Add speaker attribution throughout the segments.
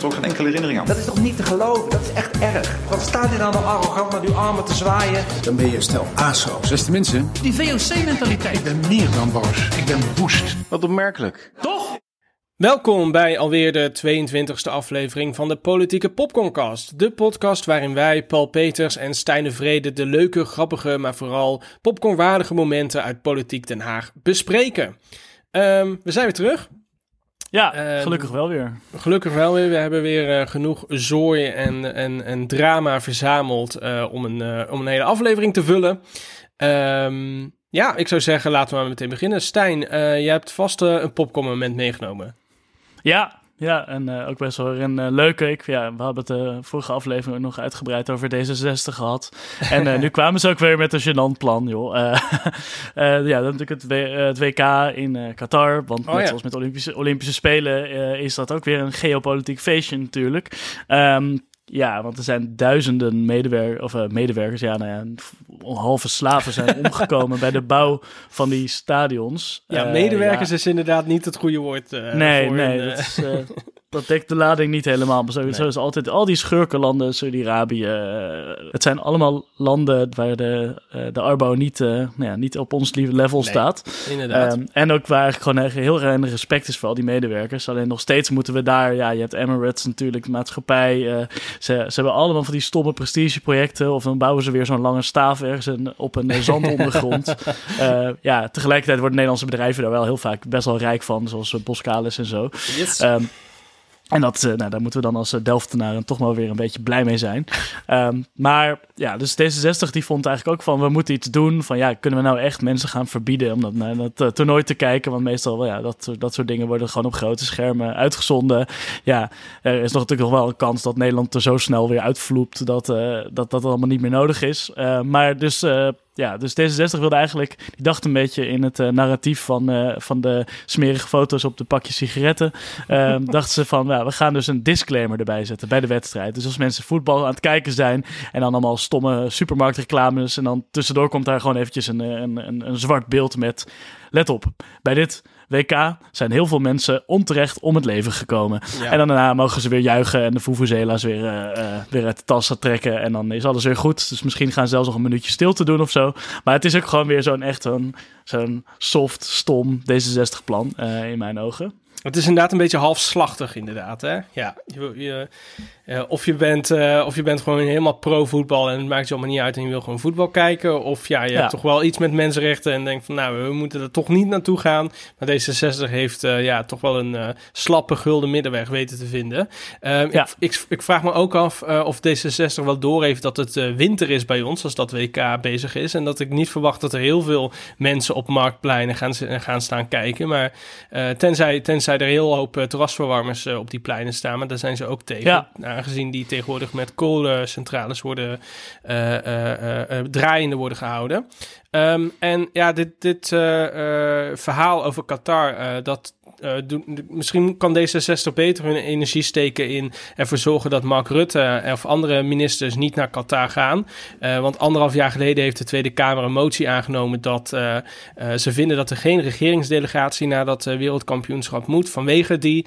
Speaker 1: heb er ook geen enkele herinnering aan.
Speaker 2: Dat is toch niet te geloven? Dat is echt erg. Wat staat u dan nog arrogant met uw armen te zwaaien?
Speaker 3: Dan ben je stel ASO.
Speaker 4: Beste mensen,
Speaker 5: Die VOC-mentaliteit.
Speaker 4: ik ben meer dan boos. Ik ben woest.
Speaker 1: Wat opmerkelijk.
Speaker 5: Toch?
Speaker 6: Welkom bij alweer de 22e aflevering van de Politieke Popcorncast. De podcast waarin wij, Paul Peters en Stijn de Vrede, de leuke, grappige, maar vooral popcornwaardige momenten uit Politiek Den Haag bespreken. Ehm, we zijn weer terug.
Speaker 7: Ja,
Speaker 6: Ehm,
Speaker 7: gelukkig wel weer.
Speaker 6: Gelukkig wel weer. We hebben weer eh, genoeg zooi en, en, en drama verzameld eh, om, een, eh, om een hele aflevering te vullen. Ehm, ja, ik zou zeggen, laten we maar meteen beginnen. Stijn, jij hebt vast een popcorn moment meegenomen.
Speaker 7: Ja, ja en eh, ook best wel een eh, leuke. Ik, ja, we hadden het de vorige aflevering ook nog uitgebreid over D66 gehad. En eh, nu kwamen ze ook weer met een gênant plan, joh. Eh, eh, ja, dan natuurlijk het, W- eh, het WK in eh, Qatar. Want
Speaker 6: Oh,
Speaker 7: net
Speaker 6: ja.
Speaker 7: zoals met de Olympische, Olympische Spelen eh, is dat ook weer een geopolitiek feestje natuurlijk. Ehm, ja, want er zijn duizenden medewer of, eh, medewerkers, ja, nou ja, halve slaven zijn omgekomen bij de bouw van die stadions.
Speaker 6: Ja,
Speaker 7: Eh,
Speaker 6: medewerkers
Speaker 7: ja.
Speaker 6: is inderdaad niet het goede woord. eh,
Speaker 7: Nee,
Speaker 6: voor
Speaker 7: nee,
Speaker 6: een,
Speaker 7: dat, is, dat dekt de lading niet helemaal. Maar zo,
Speaker 6: Nee.
Speaker 7: zo is altijd al die schurkenlanden, Saudi-Arabië. eh, het zijn allemaal landen waar de, eh, de Arbo niet, nou ja, niet op ons level
Speaker 6: Nee,
Speaker 7: staat.
Speaker 6: inderdaad.
Speaker 7: Ehm, en ook waar gewoon echt heel weinig respect is voor al die medewerkers. Alleen nog steeds moeten we daar, ja, je hebt Emirates natuurlijk, de maatschappij. ze, ze hebben allemaal van die stomme prestigeprojecten. Of dan bouwen ze weer zo'n lange staaf ergens in- op een zandondergrond. Eh, ja, tegelijkertijd worden Nederlandse bedrijven daar wel heel vaak best wel rijk van. Zoals Boskalis en zo.
Speaker 6: Yes.
Speaker 7: Ehm, en dat, eh, nou, daar moeten we dan als eh, Delftenaren toch maar weer een beetje blij mee zijn. Ehm, maar ja, dus D66 die vond eigenlijk ook van, we moeten iets doen. Van ja, kunnen we nou echt mensen gaan verbieden om dat, naar dat eh, toernooi te kijken? Want meestal, wel, ja, dat, dat soort dingen worden gewoon op grote schermen uitgezonden. Ja, er is nog natuurlijk nog wel een kans dat Nederland er zo snel weer uitvloept dat dat, dat allemaal niet meer nodig is. Maar dus... ja, dus D66 wilde eigenlijk, die dacht een beetje in het eh, narratief van, eh, van de smerige foto's op de pakjes sigaretten. Ehm dachten ze van, ja, we gaan dus een disclaimer erbij zetten bij de wedstrijd. Dus als mensen voetbal aan het kijken zijn en dan allemaal stomme supermarktreclames en dan tussendoor komt daar gewoon eventjes een, eh, een, een, een zwart beeld met, let op, bij dit WK zijn heel veel mensen onterecht om het leven gekomen.
Speaker 6: Ja.
Speaker 7: En dan daarna mogen ze weer juichen en de Vuvuzela's weer, eh, eh, weer uit de tassen trekken. En dan is alles weer goed. Dus misschien gaan ze zelfs nog een minuutje stil te doen of zo. Maar het is ook gewoon weer zo'n echt zo'n zo'n soft, stom D66-plan in mijn ogen.
Speaker 6: Het is inderdaad een beetje halfslachtig, inderdaad. Hè? Ja, je, je, eh, of, je bent, eh, of je bent gewoon helemaal pro-voetbal en het maakt je allemaal niet uit en je wil gewoon voetbal kijken. Of ja, je
Speaker 7: Ja.
Speaker 6: hebt toch wel iets met mensenrechten en denkt van nou, we moeten er toch niet naartoe gaan. Maar D66 heeft eh, ja, toch wel een slappe gulden middenweg weten te vinden. Ehm,
Speaker 7: Ja.
Speaker 6: ik, ik, ik vraag me ook af of D66 wel doorheeft dat het winter is bij ons als dat WK bezig is. En dat ik niet verwacht dat er heel veel mensen op marktpleinen gaan, gaan staan kijken. Maar eh, tenzij, tenzij er heel hoop eh, terrasverwarmers eh, op die pleinen staan, maar daar zijn ze ook tegen.
Speaker 7: Ja.
Speaker 6: Aangezien die tegenwoordig met kolencentrales worden eh, draaiende worden gehouden. Ehm, en ja, dit, dit eh, eh, verhaal over Qatar, eh, dat misschien kan D66 beter hun energie steken in ervoor zorgen dat Mark Rutte of andere ministers niet naar Qatar gaan. Want anderhalf jaar geleden heeft de Tweede Kamer een motie aangenomen dat ze vinden dat er geen regeringsdelegatie naar dat wereldkampioenschap moet vanwege die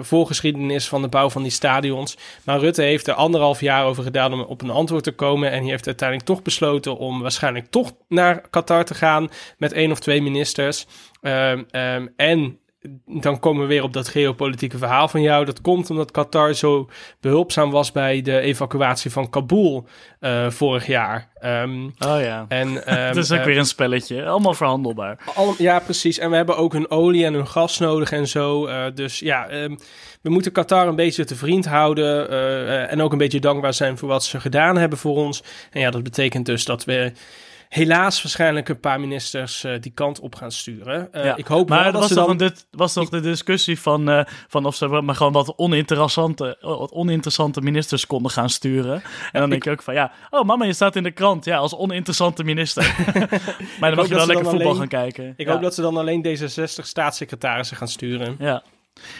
Speaker 6: voorgeschiedenis van de bouw van die stadions. Maar Rutte heeft er anderhalf jaar over gedaan om op een antwoord te komen en hij heeft uiteindelijk toch besloten om waarschijnlijk toch naar Qatar te gaan met één of twee ministers. Ehm, ehm, en dan komen we weer op dat geopolitieke verhaal van jou. Dat komt omdat Qatar zo behulpzaam was bij de evacuatie van Kabul eh, vorig jaar. Ehm,
Speaker 7: Oh ja.
Speaker 6: en, ehm,
Speaker 7: Het is ook
Speaker 6: eh,
Speaker 7: weer een spelletje. Allemaal verhandelbaar.
Speaker 6: al, ja, precies. En we hebben ook hun olie en hun gas nodig en zo. Eh, dus ja, we moeten Qatar een beetje te vriend houden. en ook een beetje dankbaar zijn voor wat ze gedaan hebben voor ons. En ja, dat betekent dus dat we helaas waarschijnlijk een paar ministers eh, die kant op gaan sturen. Eh,
Speaker 7: Ja.
Speaker 6: Ik hoop
Speaker 7: maar
Speaker 6: wel dat
Speaker 7: was,
Speaker 6: ze dan...
Speaker 7: een, dit was toch de discussie van, eh, van of ze maar gewoon wat oninteressante, wat oninteressante ministers konden gaan sturen. En dan denk je ook van ja, oh mama, je staat in de krant. Ja, als oninteressante minister. maar dan mag je wel lekker voetbal
Speaker 6: alleen-
Speaker 7: gaan kijken.
Speaker 6: Ik
Speaker 7: ja.
Speaker 6: hoop dat ze dan alleen D66 staatssecretarissen gaan sturen.
Speaker 7: Ja,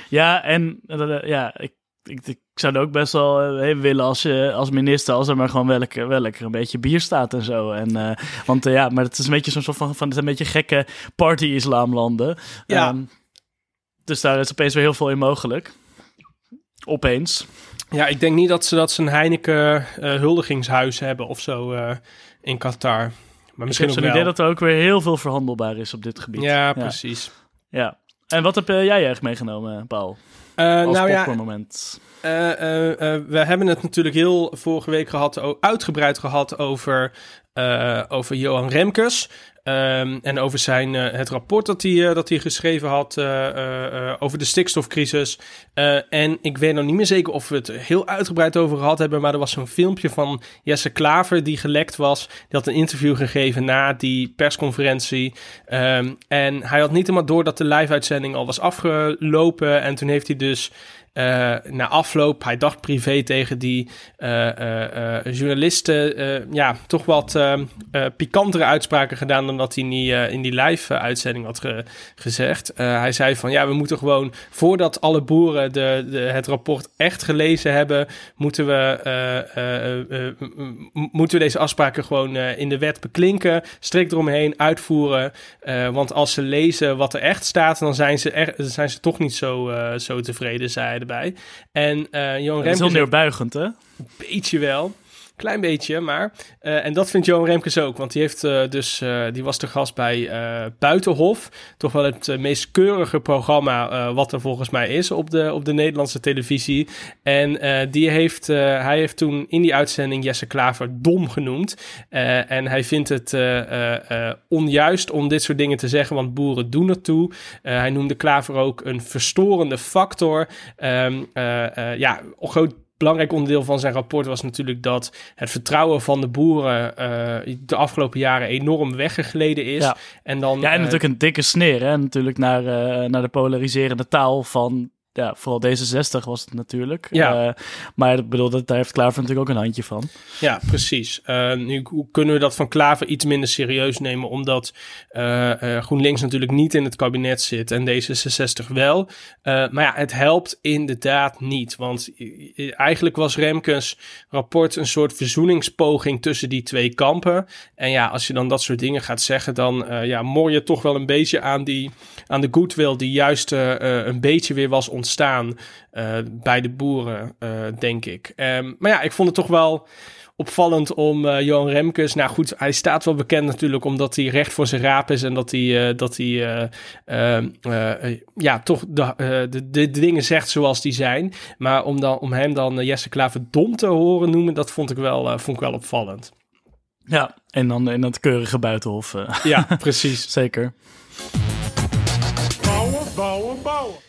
Speaker 7: ja en ja, ik, ik, ik zou er ook best wel eh, willen als, je, als minister, als er maar gewoon wel lekker, wel lekker een beetje bier staat en zo. En, eh, want eh, ja, maar het is een beetje zo'n soort van, van het een beetje gekke party-islamlanden.
Speaker 6: Ja.
Speaker 7: Ehm, dus daar is opeens weer heel veel in mogelijk. Opeens.
Speaker 6: Ja, ik denk niet dat ze dat ze een Heineken eh, huldigingshuis hebben of zo in Qatar. Maar misschien
Speaker 7: ik heb zo'n idee dat er ook weer heel veel verhandelbaar is op dit gebied.
Speaker 6: Ja, precies.
Speaker 7: Ja. En wat heb jij eigenlijk meegenomen, Paul?
Speaker 6: Eh,
Speaker 7: Als
Speaker 6: nou ja,
Speaker 7: popcornmoment.
Speaker 6: Eh, eh, we hebben het natuurlijk heel vorige week gehad, uitgebreid gehad over, over Johan Remkes. Ehm, en over zijn, eh, het rapport dat hij, eh, dat hij geschreven had eh, over de stikstofcrisis. En ik weet nog niet meer zeker of we het heel uitgebreid over gehad hebben. Maar er was zo'n filmpje van Jesse Klaver die gelekt was. Die had een interview gegeven na die persconferentie. Ehm, en hij had niet helemaal door dat de live-uitzending al was afgelopen. En toen heeft hij dus eh, na afloop, hij dacht privé tegen die eh, eh, journalisten, ja, toch wat pikantere uitspraken gedaan dan dat hij in die, in die live-uitzending had ge- gezegd. Hij zei van, ja, we moeten gewoon, voordat alle boeren de, de, het rapport echt gelezen hebben, moeten we, moeten we deze afspraken gewoon in de wet beklinken, strikt eromheen, uitvoeren. Want als ze lezen wat er echt staat, dan zijn ze, er, zijn ze toch niet zo, zo tevreden, zei erbij. En eh Johan
Speaker 7: Dat is heel
Speaker 6: Remkes heeft
Speaker 7: neerbuigend, hè?
Speaker 6: beetje wel. Klein beetje, maar. eh, en dat vindt Johan Remkes ook. Want die, heeft, eh, dus, eh, die was de gast bij Buitenhof. Toch wel het meest keurige programma wat er volgens mij is op de, op de Nederlandse televisie. En die heeft, hij heeft toen in die uitzending Jesse Klaver dom genoemd. En hij vindt het onjuist om dit soort dingen te zeggen, want boeren doen ertoe. Hij noemde Klaver ook een verstorende factor. Ehm, eh, eh, ja, groot belangrijk onderdeel van zijn rapport was natuurlijk dat het vertrouwen van de boeren eh, de afgelopen jaren enorm weggegleden is.
Speaker 7: Ja.
Speaker 6: En dan,
Speaker 7: Ja, en
Speaker 6: eh,
Speaker 7: natuurlijk een dikke sneer, hè? Natuurlijk naar, eh, naar de polariserende taal van... Ja, vooral D66 was het natuurlijk.
Speaker 6: Ja.
Speaker 7: Eh, maar ik bedoel, dat, daar heeft Klaver natuurlijk ook een handje van.
Speaker 6: Ja, precies. Eh, nu kunnen we dat van Klaver iets minder serieus nemen, omdat eh, GroenLinks natuurlijk niet in het kabinet zit en D66 wel. Maar ja, het helpt inderdaad niet, want eigenlijk was Remkes rapport een soort verzoeningspoging tussen die twee kampen. En ja, als je dan dat soort dingen gaat zeggen, dan ja, moor je toch wel een beetje aan, die, aan de goodwill die juist een beetje weer was ontstaan eh, bij de boeren, eh, denk ik. Ehm, maar ja, ik vond het toch wel opvallend om eh, Johan Remkes. Nou goed, hij staat wel bekend natuurlijk omdat hij recht voor zijn raap is en dat hij, eh, dat hij eh, ehm, eh, eh, ja, toch de, eh, de, de, de dingen zegt zoals die zijn. Maar om, dan, om hem dan Jesse Klaver dom te horen noemen, dat vond ik wel, eh, vond ik wel opvallend.
Speaker 7: Ja, en dan in dat keurige buitenhof. eh,
Speaker 6: Ja, precies.
Speaker 7: zeker.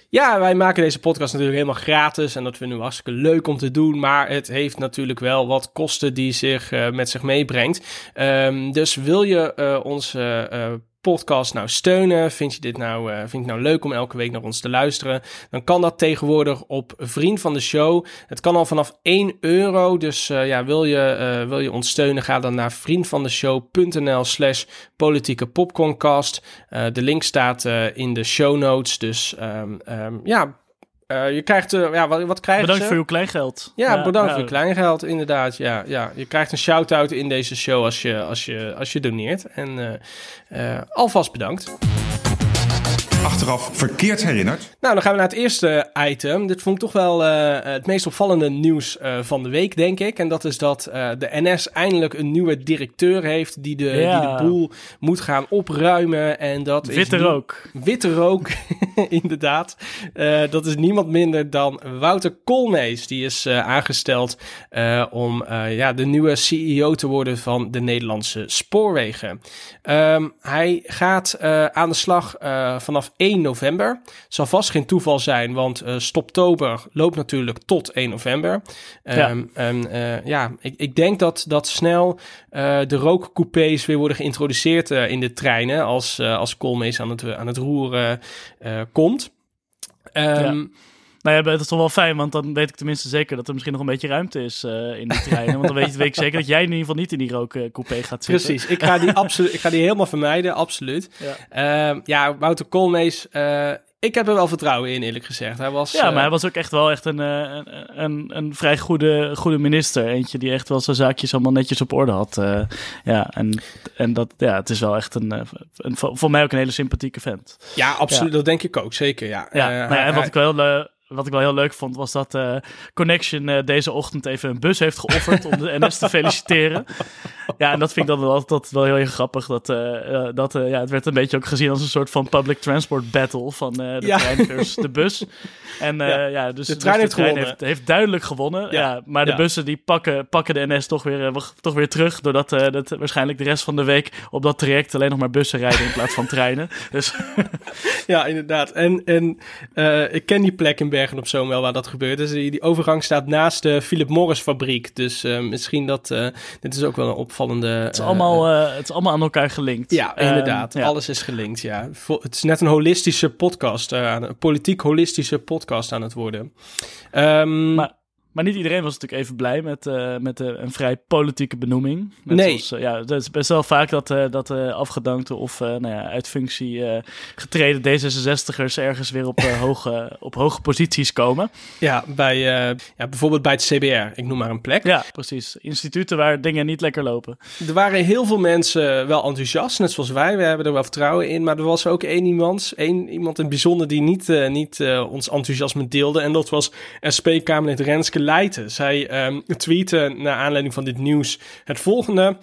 Speaker 6: Ja, wij maken deze podcast natuurlijk helemaal gratis en dat vinden we hartstikke leuk om te doen. Maar het heeft natuurlijk wel wat kosten die zich eh, met zich meebrengt. Ehm, dus wil je eh, onze eh, podcast nou steunen, vind je dit nou, eh, vind je nou leuk om elke week naar ons te luisteren, dan kan dat tegenwoordig op Vriend van de Show. Het kan al vanaf 1 euro, dus eh, ja, wil je, eh, wil je ons steunen, ga dan naar vriendvandeshow.nl slash politieke popcorncast. De link staat in de show notes, dus ehm, ehm, ja... eh, je krijgt, eh, ja, wat, wat krijg
Speaker 7: Bedankt voor uw kleingeld.
Speaker 6: Ja, bedankt
Speaker 7: ja.
Speaker 6: voor je kleingeld, inderdaad. Ja, ja. Je krijgt een shout-out in deze show als je, als je, als je doneert. En eh, alvast bedankt.
Speaker 1: Achteraf verkeerd herinnerd.
Speaker 6: Nou, dan gaan we naar het eerste item. Dit vond ik toch wel eh, het meest opvallende nieuws eh, van de week, denk ik. En dat is dat eh, de NS eindelijk een nieuwe directeur heeft die de,
Speaker 7: Ja.
Speaker 6: die de boel moet gaan opruimen. En dat is
Speaker 7: Witte
Speaker 6: nie-
Speaker 7: rook.
Speaker 6: Witte rook, inderdaad. Eh, dat is niemand minder dan Wouter Koolmees. Die is eh, aangesteld eh, om eh, ja, de nieuwe CEO te worden van de Nederlandse spoorwegen. Ehm, hij gaat eh, aan de slag eh, vanaf 1 november. Zal vast geen toeval zijn, want eh, Stoptober loopt natuurlijk tot 1 november.
Speaker 7: Ja.
Speaker 6: eh, ja, ik, ik denk dat, dat snel eh, de rookcoupés weer worden geïntroduceerd in de treinen als, als Koolmees aan het, aan het roeren komt. Ehm,
Speaker 7: Nou ja, dat is toch wel fijn, want dan weet ik tenminste zeker dat er misschien nog een beetje ruimte is eh, in de treinen. Want dan weet, weet ik zeker dat jij in ieder geval niet in die rookcoupé gaat zitten.
Speaker 6: Precies, ik ga die, absoluut, ik ga die helemaal vermijden, absoluut.
Speaker 7: Ja.
Speaker 6: Ehm, ja, Wouter Koolmees, eh, ik heb er wel vertrouwen in, eerlijk gezegd. Hij was,
Speaker 7: Ja,
Speaker 6: eh,
Speaker 7: maar hij was ook echt wel echt een, eh, een, een, een vrij goede, goede minister. Eentje die echt wel zijn zaakjes allemaal netjes op orde had. eh, ja, en, en dat, ja, het is wel echt een, eh, een, voor mij ook een hele sympathieke vent.
Speaker 6: Ja, absoluut,
Speaker 7: Ja.
Speaker 6: dat denk ik ook, zeker, ja.
Speaker 7: Ja,
Speaker 6: Eh,
Speaker 7: nou ja,
Speaker 6: hij-
Speaker 7: en wat ik wel, eh, wat ik wel heel leuk vond, was dat eh, Connection eh, deze ochtend even een bus heeft geofferd om de NS te feliciteren. Ja, en dat vind ik dan wel altijd wel heel erg grappig. Dat, eh, dat, ja, het werd een beetje ook gezien als een soort van public transport battle van de
Speaker 6: Ja.
Speaker 7: trein versus de bus. En
Speaker 6: Ja.
Speaker 7: ja. dus
Speaker 6: De trein
Speaker 7: dus
Speaker 6: heeft gewonnen.
Speaker 7: Heeft, heeft duidelijk gewonnen. Ja.
Speaker 6: Ja.
Speaker 7: maar de bussen die pakken, pakken de NS toch weer, toch weer terug. Doordat dat waarschijnlijk de rest van de week op dat traject alleen nog maar bussen rijden in plaats van treinen. Dus
Speaker 6: Ja, inderdaad. En, en ik ken die plek in Bergen op Zoom wel waar dat gebeurt. Dus die, die overgang staat naast de Philip Morris fabriek. Dus eh, misschien dat... eh, dit is ook wel een opvallende...
Speaker 7: het is, allemaal, eh, het is allemaal aan elkaar gelinkt.
Speaker 6: Ja,
Speaker 7: Ehm,
Speaker 6: inderdaad.
Speaker 7: ja.
Speaker 6: Alles is gelinkt, ja. Vo- Het is net een holistische podcast, een politiek holistische podcast aan het worden. Ehm,
Speaker 7: Maar- Maar niet iedereen was natuurlijk even blij met, eh, met eh, een vrij politieke benoeming. Net
Speaker 6: Nee.
Speaker 7: Zoals, eh, ja, het is best wel vaak dat, dat afgedankte of nou ja, uit functie getreden D66'ers ergens weer op, hoge, op hoge posities komen.
Speaker 6: ja, bij, ja, bijvoorbeeld bij het CBR, ik noem maar een plek.
Speaker 7: Ja, precies. Instituten waar dingen niet lekker lopen.
Speaker 6: Er waren heel veel mensen wel enthousiast, net zoals wij. We hebben er wel vertrouwen in. Maar er was ook één iemand, één iemand in het bijzonder die niet, niet ons enthousiasme deelde. En dat was SP-Kamerlid Renske Zij ehm tweette naar aanleiding van dit nieuws het volgende.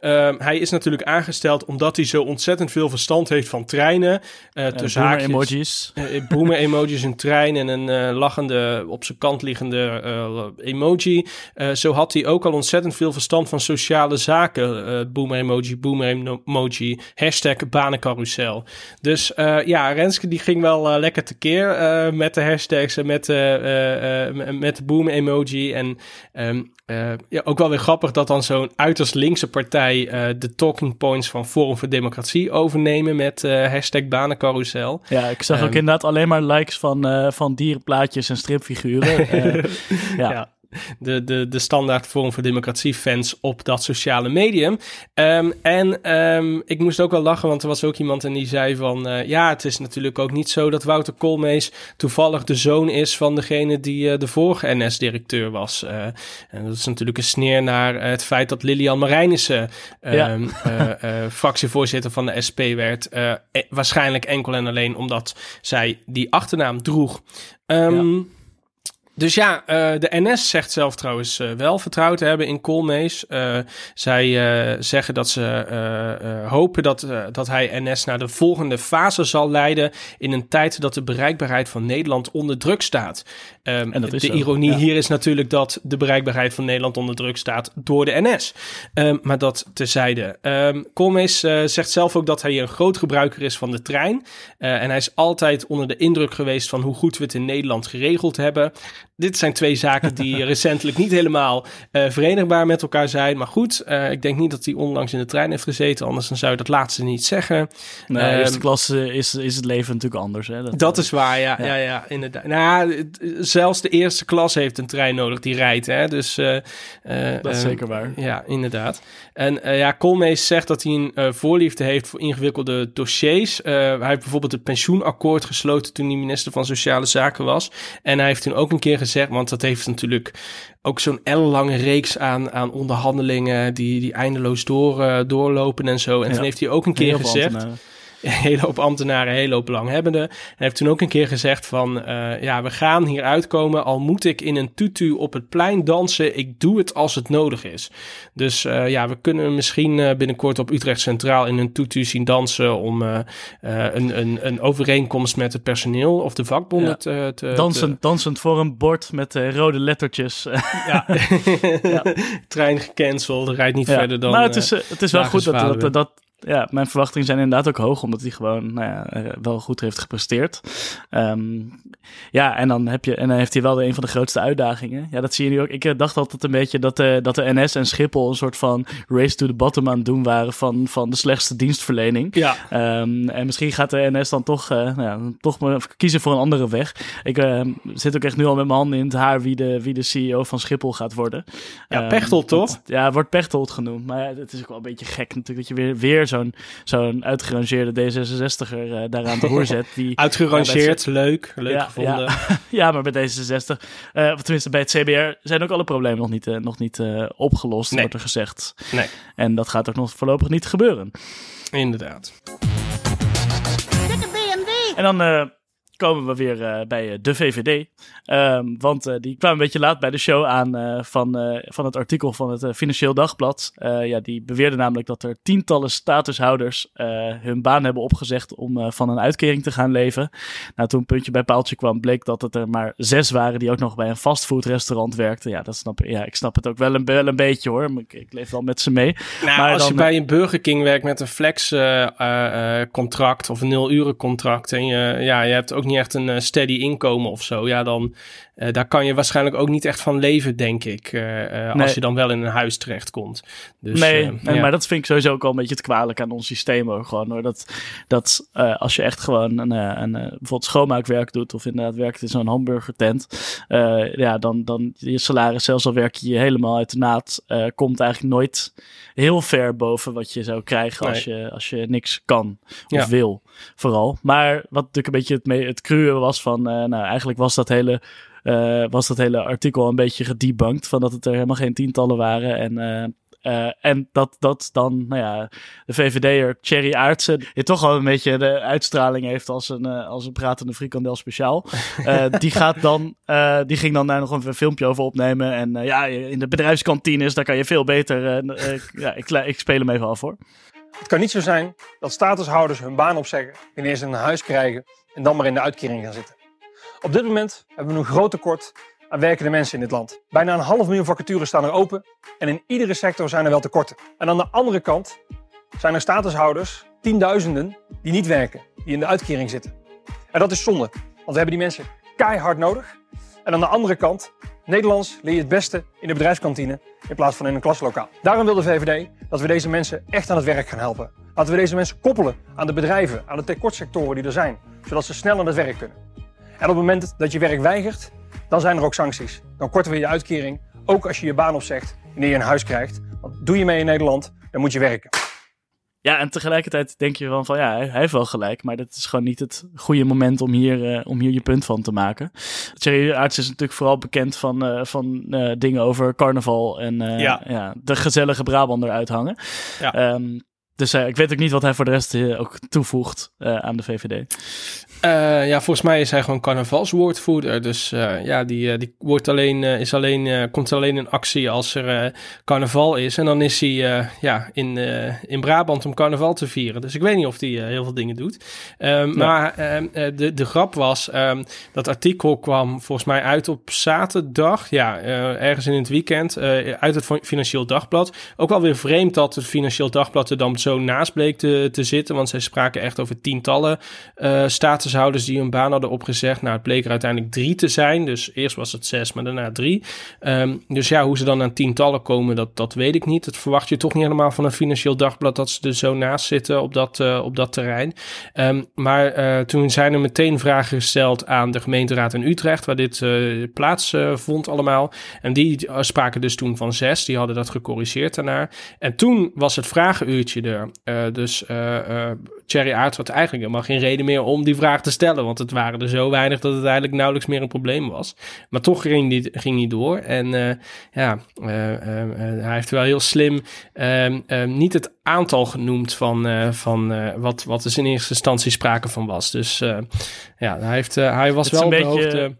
Speaker 6: Ehm, hij is natuurlijk aangesteld omdat hij zo ontzettend veel verstand heeft van treinen. eh
Speaker 7: Uh,
Speaker 6: tussen haakjes.
Speaker 7: emojis.
Speaker 6: Eh, boomer emojis, een trein en een eh, lachende, op zijn kant liggende eh, emoji. Eh, zo had hij ook al ontzettend veel verstand van sociale zaken. Eh, boomer emoji, boomer emoji, hashtag banencarousel. Dus eh, ja, Renske die ging wel eh, lekker tekeer eh met de hashtags en met, eh, eh, eh, met de boomer emoji. En ehm, eh, ja, ook wel weer grappig dat dan zo'n uiterst linkse partij eh, de talking points van Forum voor Democratie overnemen met eh, hashtag banencarousel.
Speaker 7: Ja, ik zag ook
Speaker 6: Ehm.
Speaker 7: inderdaad alleen maar likes van, eh, van dierenplaatjes en stripfiguren. Ja.
Speaker 6: ja. De, de, de standaard Forum voor Democratie fans op dat sociale medium. Ehm, en ehm, ik moest ook wel lachen, want er was ook iemand en die zei van... eh, ja, het is natuurlijk ook niet zo dat Wouter Koolmees toevallig de zoon is van degene die eh, de vorige NS-directeur was. Eh, en dat is natuurlijk een sneer naar het feit dat Lilian Marijnissen
Speaker 7: Ja.
Speaker 6: ehm, eh, eh, fractievoorzitter van de SP werd. Eh, waarschijnlijk enkel en alleen omdat zij die achternaam droeg.
Speaker 7: Ja.
Speaker 6: Dus ja, eh, de NS zegt zelf trouwens eh, wel vertrouwen te hebben in Koolmees. Eh, zij zeggen dat ze hopen dat, dat hij NS naar de volgende fase zal leiden in een tijd dat de bereikbaarheid van Nederland onder druk staat. Ehm,
Speaker 7: En dat is
Speaker 6: de
Speaker 7: zo,
Speaker 6: ironie
Speaker 7: ja.
Speaker 6: hier is natuurlijk dat de bereikbaarheid van Nederland onder druk staat door de NS. Ehm, maar dat terzijde. Ehm Koolmees eh, zegt zelf ook dat hij een groot gebruiker is van de trein. En hij is altijd onder de indruk geweest van hoe goed we het in Nederland geregeld hebben. Dit zijn twee zaken die recentelijk niet helemaal eh, verenigbaar met elkaar zijn. Maar goed, eh, ik denk niet dat hij onlangs in de trein heeft gezeten. Anders dan zou je dat laatste niet zeggen. Ehm,
Speaker 7: eerste klas eh, is, is het leven natuurlijk anders. Hè?
Speaker 6: Dat is waar, ja,
Speaker 7: ja.
Speaker 6: ja. ja, inderdaad. Nou, het- zelfs de eerste klas heeft een trein nodig die rijdt. Hè? Dus,
Speaker 7: Dat is
Speaker 6: eh,
Speaker 7: zeker waar.
Speaker 6: Ja, inderdaad. En ja, Koolmees zegt dat hij een voorliefde heeft voor ingewikkelde dossiers. Hij heeft bijvoorbeeld het pensioenakkoord gesloten toen hij minister van Sociale Zaken was. En hij heeft toen ook een keer gezegd, want dat heeft natuurlijk ook zo'n ellenlange reeks aan, aan onderhandelingen die, die eindeloos door, eh, doorlopen en zo. En
Speaker 7: Ja.
Speaker 6: toen heeft hij ook een keer gezegd
Speaker 7: ambtenaren.
Speaker 6: Een hele hoop ambtenaren, een hele hoop belanghebbenden. En heeft toen ook een keer gezegd van... eh, ja, we gaan hier uitkomen, al moet ik in een tutu op het plein dansen. Ik doe het als het nodig is. Dus eh, ja, we kunnen misschien eh, binnenkort op Utrecht Centraal... in een tutu zien dansen om een, een, een overeenkomst met het personeel... of de vakbonden
Speaker 7: Ja.
Speaker 6: te, te...
Speaker 7: Dansend, dansend voor een bord met rode lettertjes.
Speaker 6: Ja. Trein gecanceld, rijdt niet
Speaker 7: Ja.
Speaker 6: verder dan...
Speaker 7: maar het is, het is wel goed dat, dat, ja, mijn verwachtingen zijn inderdaad ook hoog, omdat hij gewoon nou ja, eh, wel goed heeft gepresteerd. Ehm, ja, en dan, heb je, en dan heeft hij wel een van de grootste uitdagingen. Ja, dat zie je nu ook. Ik eh, dacht altijd een beetje dat, de dat de NS en Schiphol een soort van race to the bottom aan het doen waren van, van de slechtste dienstverlening.
Speaker 6: ja,
Speaker 7: Ehm, en misschien gaat de NS dan toch, eh, nou ja, toch maar kiezen voor een andere weg. Ik eh, zit ook echt nu al met mijn handen in het haar wie de, wie de CEO van Schiphol gaat worden.
Speaker 6: Ja,
Speaker 7: Ehm,
Speaker 6: Pechtold, toch?
Speaker 7: Ja, wordt Pechtold genoemd. Maar ja, het is ook wel een beetje gek natuurlijk dat je weer, weer zo'n zo'n uitgerangeerde D66er eh, daar aan het roer zet. Die,
Speaker 6: Uitgerangeerd, leuk, leuk
Speaker 7: Ja,
Speaker 6: gevonden.
Speaker 7: Ja, ja, maar bij D66, eh, of tenminste bij het CBR, zijn ook alle problemen nog niet, eh, nog niet eh, opgelost,
Speaker 6: Nee.
Speaker 7: wordt er gezegd.
Speaker 6: Nee.
Speaker 7: En dat gaat ook nog voorlopig niet gebeuren.
Speaker 6: Inderdaad.
Speaker 7: En dan eh, komen we weer uh, bij uh, de VVD. Um, want uh, die kwamen een beetje laat bij de show aan van, van het artikel van het Financieel Dagblad. ja, die beweerde namelijk dat er tientallen statushouders hun baan hebben opgezegd om van een uitkering te gaan leven. Nou, toen een puntje bij paaltje kwam, bleek dat het er maar zes waren die ook nog bij een fastfoodrestaurant werkten. Ja, dat snap, ja ik snap het ook wel een, wel een beetje hoor. Ik, ik leef wel met ze mee.
Speaker 6: Nou, maar als dan, je bij een Burger King werkt met een flex contract of een nul uren contract en je, ja, je hebt ook niet echt een steady inkomen of zo, ja, dan uh, daar kan je waarschijnlijk ook niet echt van leven, denk ik. Uh, Als je dan wel in een huis terechtkomt. Dus,
Speaker 7: nee, maar dat vind ik sowieso ook al een beetje te kwalijk aan ons systeem. Hoor. Gewoon, hoor. Dat, dat als je echt gewoon een, een, bijvoorbeeld schoonmaakwerk doet... of inderdaad werkt in zo'n hamburgertent... ja, dan, dan je salaris, zelfs al werk je helemaal uit de naad... komt eigenlijk nooit heel ver boven wat je zou krijgen... als, je, als je niks kan of wil, vooral. Maar wat natuurlijk een beetje het, mee, het cruwe was van... nou, eigenlijk was dat hele uh, was dat hele artikel een beetje gedebunked. Van dat het er helemaal geen tientallen waren. En, uh, uh, en dat, dat dan, nou ja, de VVD'er Thierry Aartsen, die toch al een beetje de uitstraling heeft als een, als een pratende frikandel speciaal. die gaat dan, die ging dan daar nog een filmpje over opnemen. En ja, in de bedrijfskantines, daar kan je veel beter. ja, ik, ik speel hem even af voor.
Speaker 3: Het kan niet zo zijn dat statushouders hun baan opzeggen wanneer ze een huis krijgen en dan maar in de uitkering gaan zitten. Op dit moment hebben we een groot tekort aan werkende mensen in dit land. Bijna een half miljoen vacatures staan er open en in iedere sector zijn er wel tekorten. En aan de andere kant zijn er statushouders, tienduizenden, die niet werken, die in de uitkering zitten. En dat is zonde, want we hebben die mensen keihard nodig. En aan de andere kant, Nederlands leer je het beste in de bedrijfskantine in plaats van in een klaslokaal. Daarom wil de VVD dat we deze mensen echt aan het werk gaan helpen. Laten we deze mensen koppelen aan de bedrijven, aan de tekortsectoren die er zijn, zodat ze snel aan het werk kunnen. En op het moment dat je werk weigert, dan zijn er ook sancties. Dan korten we je uitkering, ook als je je baan opzegt wanneer je een huis krijgt. Want doe je mee in Nederland, dan moet je werken.
Speaker 7: Ja, en tegelijkertijd denk je wel van ja, hij heeft wel gelijk, maar dat is gewoon niet het goede moment om hier, uh, om hier je punt van te maken. Thierry Aarts is natuurlijk vooral bekend van, uh, van uh, dingen over carnaval en ja. ja. de gezellige Brabander uithangen. Ja. Um, dus ik weet ook niet wat hij voor de rest ook toevoegt aan de VVD.
Speaker 6: Ja, volgens mij is hij gewoon carnavalswoordvoerder. Dus ja, die, die wordt alleen, is alleen, komt alleen in actie als er carnaval is. En dan is hij ja, in, in Brabant om carnaval te vieren. Dus ik weet niet of hij heel veel dingen doet. Um, Maar ehm, de, de grap was, um, dat artikel kwam volgens mij uit op zaterdag. Ja, ergens in het weekend. uit het Financieel Dagblad. Ook wel weer vreemd dat het Financieel Dagblad er dan zo naast bleek te, te zitten. Want zij spraken echt over tientallen status statushouders die hun baan hadden opgezegd. Nou, het bleek er uiteindelijk drie te zijn. Dus eerst was het zes, maar daarna drie. Um, dus ja, hoe ze dan aan tientallen komen, dat, dat weet ik niet. Dat verwacht je toch niet helemaal van een financieel dagblad dat ze er zo naast zitten op dat, uh, op dat terrein. Um, maar uh, toen zijn er meteen vragen gesteld aan de gemeenteraad in Utrecht, waar dit uh, plaats vond allemaal. En die spraken dus toen van zes. Die hadden dat gecorrigeerd daarna. En toen was het vragenuurtje er. Dus Cherry Aarts had eigenlijk helemaal geen reden meer om die vraag te stellen. Want het waren er zo weinig dat het eigenlijk nauwelijks meer een probleem was. Maar toch ging die, ging die door. En ja, hij heeft wel heel slim ehm, ehm, niet het aantal genoemd van, van wat, wat er in eerste instantie sprake van was. Dus ja, hij, heeft, hij was wel op de hoogte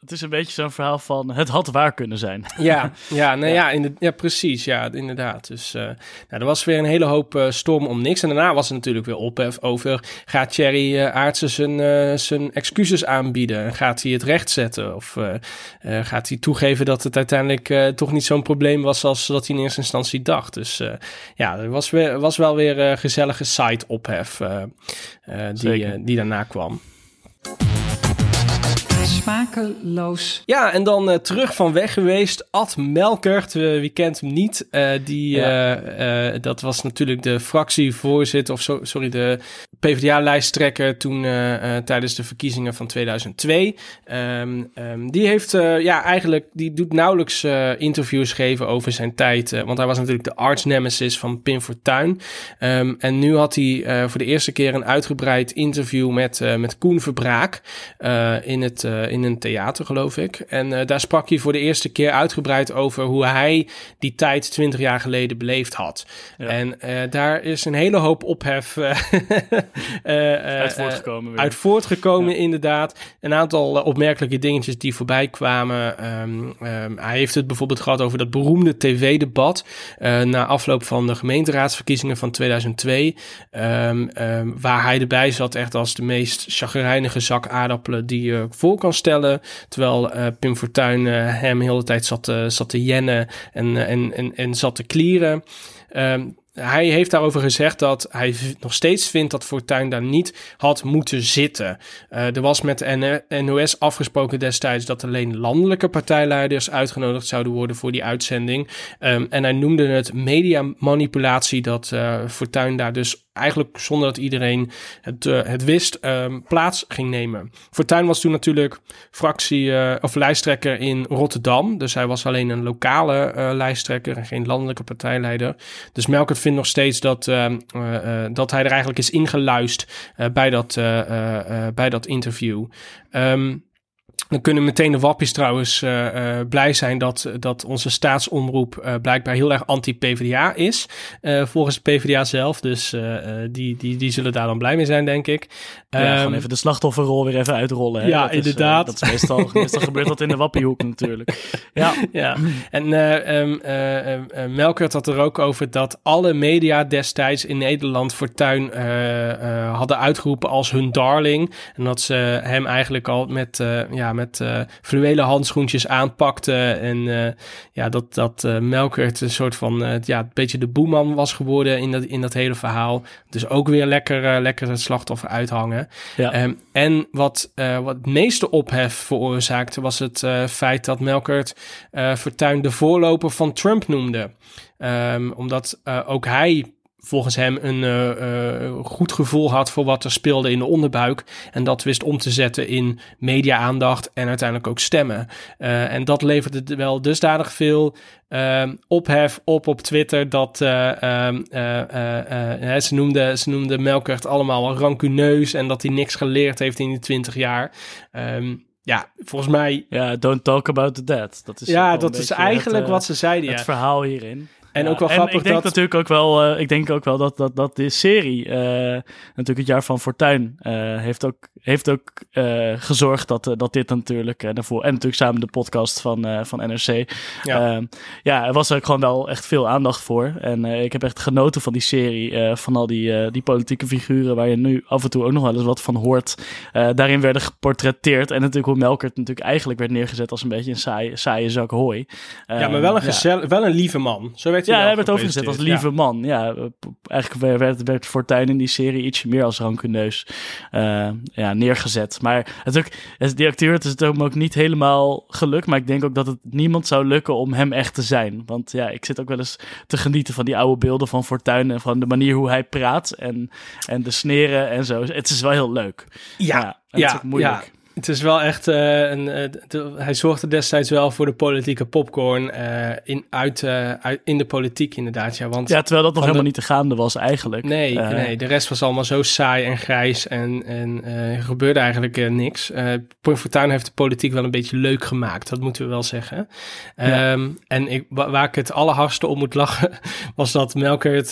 Speaker 7: het is een beetje zo'n verhaal van het had waar kunnen zijn.
Speaker 6: Ja, ja, nou ja. in de, ja precies. Ja, inderdaad. Dus uh, nou, er was weer een hele hoop uh, storm om niks. En daarna was er natuurlijk weer ophef over... gaat Thierry uh, Aartsen zijn, zijn excuses aanbieden? Gaat hij het rechtzetten? Of gaat hij toegeven dat het uiteindelijk toch niet zo'n probleem was... als dat hij in eerste instantie dacht? Dus ja, er was, weer, was wel weer gezellige site ophef die, die daarna kwam
Speaker 5: smakeloos.
Speaker 6: Ja, en dan uh, terug van weg geweest. Ad Melkert, uh, wie kent hem niet? Uh, die, ja. dat was natuurlijk de fractievoorzitter, of so, sorry, de PvdA-lijsttrekker toen tijdens de verkiezingen van 2002. Um, um, die heeft, ja, eigenlijk, die doet nauwelijks interviews geven over zijn tijd. want hij was natuurlijk de arch nemesis van Pim Fortuyn. Um, en nu had hij voor de eerste keer een uitgebreid interview met, met Koen Verbraak in het eh, in een theater, geloof ik. En eh, daar sprak hij voor de eerste keer uitgebreid over hoe hij die tijd 20 jaar geleden beleefd had.
Speaker 7: Ja.
Speaker 6: En eh, daar is een hele hoop ophef
Speaker 7: Uit voortgekomen weer.
Speaker 6: uit voortgekomen, inderdaad. Een aantal opmerkelijke dingetjes die voorbij kwamen. Ehm, ehm, hij heeft het bijvoorbeeld gehad over dat beroemde tv-debat. na afloop van de gemeenteraadsverkiezingen van 2002. ehm, waar hij erbij zat, echt als de meest chagrijnige zak aardappelen die je voor kan stellen. Terwijl eh, Pim Fortuyn eh, hem de tijd zat, te- zat te jennen en, eh, en, en, en zat te klieren. Ehm, hij heeft daarover gezegd dat hij nog steeds vindt dat Fortuyn daar niet had moeten zitten. Eh, er was met de NOS afgesproken destijds dat alleen landelijke partijleiders uitgenodigd zouden worden voor die uitzending. Ehm, en hij noemde het mediamanipulatie dat eh Fortuyn daar dus eigenlijk zonder dat iedereen het, eh, het wist, ehm, plaats ging nemen. Fortuyn was toen natuurlijk fractie eh, of lijsttrekker in Rotterdam. Dus hij was alleen een lokale eh, lijsttrekker en geen landelijke partijleider. Dus Melkert vindt nog steeds dat, ehm, eh, eh, dat hij er eigenlijk is ingeluist bij, dat, bij dat interview. Ehm, dan kunnen meteen de wappies trouwens eh, eh, blij zijn dat, dat onze staatsomroep eh, blijkbaar heel erg anti-PVDA is. volgens de PVDA zelf. Dus die, die, die zullen daar dan blij mee zijn, denk ik.
Speaker 7: Ja,
Speaker 6: Ehm,
Speaker 7: gewoon even de slachtofferrol weer even uitrollen. Hè?
Speaker 6: Ja,
Speaker 7: Dat is,
Speaker 6: inderdaad.
Speaker 7: dat is meestal, meestal gebeurt dat in de wappiehoek natuurlijk. Ja,
Speaker 6: Ja, en eh ehm, eh, eh, eh, Melkert had er ook over dat alle media destijds in Nederland Fortuyn eh hadden uitgeroepen als hun darling. En dat ze hem eigenlijk al met, eh, ja, met eh, fluwelen handschoentjes aanpakten. En eh, ja, dat, dat eh, Melkert een soort van, ja, een beetje de boeman was geworden in dat, in dat hele verhaal. Dus ook weer lekker, lekker het slachtoffer uithangen.
Speaker 7: ja.
Speaker 6: Ehm, en wat, wat het meeste ophef veroorzaakte was het feit dat Melkert Fortuyn de voorloper van Trump noemde. Ehm, omdat ook hij volgens hem een eh, eh, goed gevoel had voor wat er speelde in de onderbuik. En dat wist om te zetten in media-aandacht en uiteindelijk ook stemmen. Eh, en dat leverde wel dusdanig veel ehm, ophef op op Twitter dat eh, ehm, eh, eh, eh, ze, noemde, ze noemde Melkert allemaal rancuneus en dat hij niks geleerd heeft in die twintig jaar. Ehm, ja, volgens mij.
Speaker 7: ja, don't talk about the dead. Dat is
Speaker 6: Ja, dat is eigenlijk
Speaker 7: het,
Speaker 6: wat ze zeiden.
Speaker 7: Het
Speaker 6: Ja.
Speaker 7: verhaal hierin.
Speaker 6: En
Speaker 7: Ja,
Speaker 6: ook wel grappig
Speaker 7: ik denk
Speaker 6: dat.
Speaker 7: natuurlijk ook wel, eh, ik denk ook wel dat, dat, dat de serie, eh, natuurlijk het jaar van Fortuin, eh, heeft ook, heeft ook eh, gezorgd dat, dat dit natuurlijk naar voren, en natuurlijk samen de podcast van, eh, van NRC.
Speaker 6: Ja.
Speaker 7: Ja. ja, er was ook gewoon wel echt veel aandacht voor. En eh, ik heb echt genoten van die serie, eh, van al die, eh, die politieke figuren waar je nu af en toe ook nog wel eens wat van hoort. Eh, daarin werden geportretteerd. En natuurlijk hoe Melkert natuurlijk eigenlijk werd neergezet als een beetje een saaie, saaie zak hooi.
Speaker 6: ja, maar wel een,
Speaker 7: Ehm, ja.
Speaker 6: wel een lieve man. Zo werd hij
Speaker 7: Ja, hij werd overgezet als lieve man. Ja, eigenlijk werd, Fortuyn in die serie ietsje meer als rancuneus eh, ja, neergezet. Maar het is ook, die acteur, het is het ook niet helemaal gelukt. Maar ik denk ook dat het niemand zou lukken om hem echt te zijn. Want ja, ik zit ook wel eens te genieten van die oude beelden van Fortuyn. En van de manier hoe hij praat en, en de sneren en zo. Het is wel heel leuk.
Speaker 6: Ja,
Speaker 7: en het is
Speaker 6: ja,
Speaker 7: ook moeilijk.
Speaker 6: ja. Het is wel echt eh, een. eh, de- hij zorgde destijds wel voor de politieke popcorn eh, in, uit, uit, in de politiek, inderdaad. Ja, want
Speaker 7: Ja, terwijl dat nog
Speaker 6: de-
Speaker 7: helemaal niet te gaande was eigenlijk.
Speaker 6: Nee, nee, de rest was allemaal zo saai en grijs en, en er gebeurde eigenlijk niks. Eh Pim Fortuyn heeft de politiek wel een beetje leuk gemaakt, dat moeten we wel zeggen.
Speaker 7: Ja.
Speaker 6: Ehm, en ik, wa- waar ik het allerhardste om moet lachen, was dat Melkert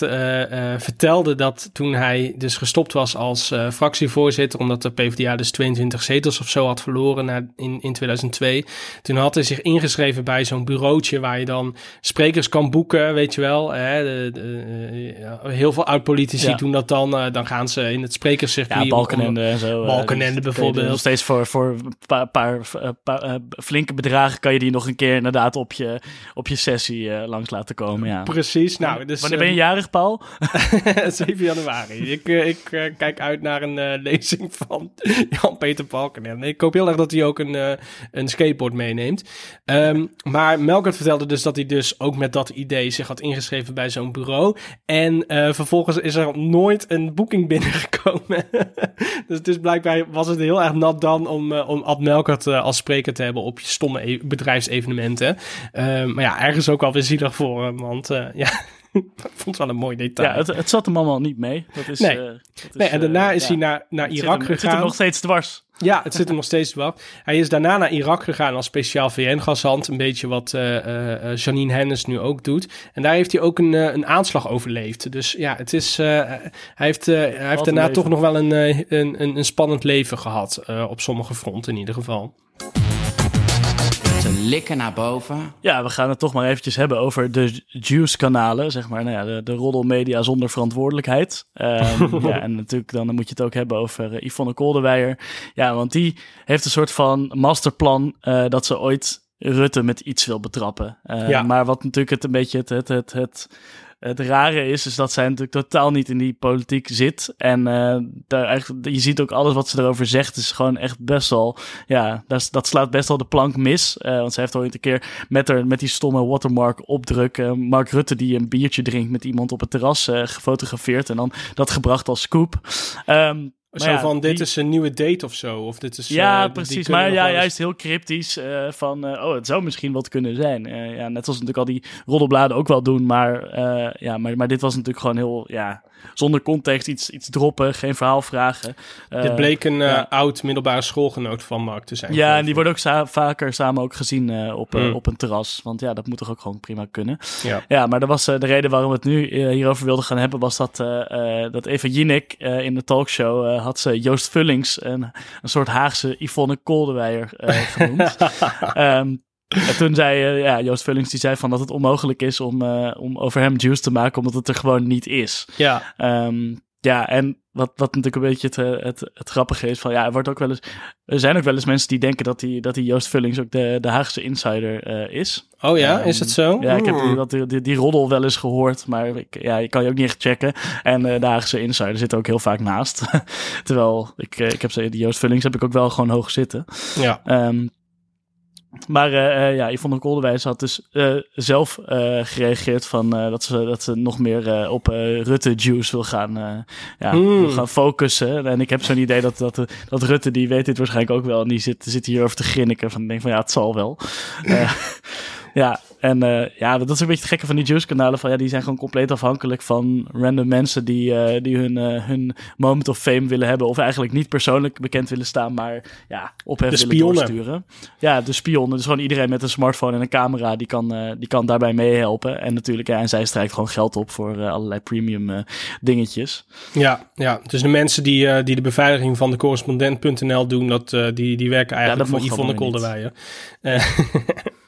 Speaker 6: vertelde dat toen hij dus gestopt was als fractievoorzitter, omdat de PvdA dus 22 zetels of zo had verloren na, in, in 2002. Toen had hij zich ingeschreven bij zo'n bureautje waar je dan sprekers kan boeken, weet je wel. Hè, de, de, eh, ja, heel veel oud-politici
Speaker 7: Ja.
Speaker 6: doen dat dan. eh, dan gaan ze in het sprekerscircuit.
Speaker 7: Ja, Balkenende en zo. eh,
Speaker 6: Balkenende
Speaker 7: dus
Speaker 6: bijvoorbeeld.
Speaker 7: Nog steeds voor, voor een paar, paar, paar, flinke bedragen kan je die nog een keer inderdaad op je, op je sessie langs laten komen. Ja.
Speaker 6: Precies, nou, dus...
Speaker 7: Wanneer ben je jarig, Paul?
Speaker 6: 7 januari. Ik, ik kijk uit naar een lezing van Jan-Peter Balkenende. Ik hoop heel erg dat hij ook een, eh, een skateboard meeneemt. Ehm, maar Melkert vertelde dus dat hij dus ook met dat idee zich had ingeschreven bij zo'n bureau. En eh, vervolgens is er nooit een boeking binnengekomen. dus het is blijkbaar was het heel erg nat dan om, eh, om Ad Melkert als spreker te hebben op je stomme e- bedrijfsevenementen. Ehm, maar ja, ergens ook wel weer zielig voor hem, want ja... Ik vond het wel een mooi detail.
Speaker 7: Ja, het, het zat hem allemaal niet mee. Dat is,
Speaker 6: Nee.
Speaker 7: dat is,
Speaker 6: nee, en daarna is
Speaker 7: ja.
Speaker 6: hij naar, naar
Speaker 7: Het
Speaker 6: Irak
Speaker 7: hem- Het zit hem
Speaker 6: gegaan.
Speaker 7: nog steeds dwars.
Speaker 6: Ja, het zit hem nog steeds wel. Hij is daarna naar Irak gegaan als speciaal VN-gashand. Een beetje wat eh, Janine Hennis nu ook doet. En daar heeft hij ook een, een aanslag overleefd. Dus ja, het is, hij heeft, hij heeft daarna toch nog wel een, een, een, een spannend leven gehad. eh, op sommige fronten in ieder geval.
Speaker 8: Ze likken naar boven.
Speaker 7: Ja, we gaan het toch maar eventjes hebben over de Juice-kanalen. Zeg maar, nou ja, de, de roddelmedia zonder verantwoordelijkheid. Ehm, ja, en natuurlijk dan moet je het ook hebben over eh, Yvonne Kolderweijer. Ja, want die heeft een soort van masterplan eh, dat ze ooit Rutte met iets wil betrappen. Eh,
Speaker 6: Ja.
Speaker 7: Maar wat natuurlijk het een beetje het, het, het, het, het rare is, is dat zij natuurlijk totaal niet in die politiek zit. En eh, daar eigenlijk, je ziet ook alles wat ze erover zegt, is gewoon echt best wel, ja, dat, dat slaat best wel de plank mis. Eh, want zij heeft ooit een keer met, haar, met die stomme watermark opdruk, eh, Mark Rutte die een biertje drinkt met iemand op het terras gefotografeerd en dan dat gebracht als scoop. Maar
Speaker 6: Zo
Speaker 7: ja,
Speaker 6: van, dit
Speaker 7: die-
Speaker 6: is een nieuwe date of zo. Of dit is,
Speaker 7: ja,
Speaker 6: eh,
Speaker 7: precies. Maar ja,
Speaker 6: eens-
Speaker 7: juist heel cryptisch eh, van, eh, oh, het zou misschien wat kunnen zijn. Ja, net zoals natuurlijk al die roddelbladen ook wel doen. Maar, ja, maar, maar dit was natuurlijk gewoon heel, ja, zonder context iets, iets droppen, geen verhaal vragen. Eh,
Speaker 6: Dit bleek een eh,
Speaker 7: ja.
Speaker 6: oud middelbare schoolgenoot van Mark te zijn.
Speaker 7: Ja, en die worden ook sa- vaker samen ook gezien eh, op, eh,
Speaker 6: Hmm.
Speaker 7: op een terras. Want ja, dat moet toch ook gewoon prima kunnen.
Speaker 6: Ja.
Speaker 7: Ja, maar dat was eh, de reden waarom we het nu eh, hierover wilden gaan hebben, was dat, eh, eh, dat Eva Jinek eh, in de talkshow eh, had ze Joost Vullings, een, een soort Haagse Yvonne Kolderweijer eh, genoemd. Ehm, en toen zei eh, ja, Joost Vullings, die zei van dat het onmogelijk is om, eh, om over hem juice te maken, omdat het er gewoon niet is.
Speaker 6: Ja,
Speaker 7: Ehm, ja, en wat, wat natuurlijk een beetje het, eh, het, het grappige is, van ja, er, wordt ook wel eens, er zijn ook wel eens mensen die denken dat die, dat die Joost Vullings ook de, de Haagse insider is.
Speaker 6: oh ja,
Speaker 7: Ehm,
Speaker 6: is het zo?
Speaker 7: Ja, ik heb die,
Speaker 6: Hmm.
Speaker 7: dat, die, die roddel wel eens gehoord, maar ik, ja, je kan je ook niet echt checken. En de Haagse insider zit er ook heel vaak naast. Terwijl, ik, ik heb die Joost Vullings heb ik ook wel gewoon hoog zitten.
Speaker 6: Ja.
Speaker 7: Ehm, maar eh, ja, Yvonne Kolderwijs had dus eh, zelf gereageerd van dat, ze, dat ze nog meer op eh, Rutte Juice wil gaan, ja,
Speaker 6: Hmm.
Speaker 7: wil gaan focussen. En ik heb zo'n idee dat, dat, dat Rutte, die weet dit waarschijnlijk ook wel. En die zit, zit hierover te grinniken van, denk van ja, het zal wel. Ja, en eh, ja, dat is een beetje het gekke van die Juice-kanalen. Van, ja, die zijn gewoon compleet afhankelijk van random mensen die, eh, die hun, eh, hun moment of fame willen hebben. Of eigenlijk niet persoonlijk bekend willen staan, maar ja, ophef willen doorsturen. Ja, de spionnen. Dus gewoon iedereen met een smartphone en een camera, die kan, die kan daarbij meehelpen. En natuurlijk, ja, en zij strijkt gewoon geld op voor allerlei premium dingetjes.
Speaker 6: Ja, ja, dus de mensen die, die de beveiliging van de correspondent.nl doen, dat, die, die werken eigenlijk
Speaker 7: dat
Speaker 6: voor Yvonne Kolderweijer.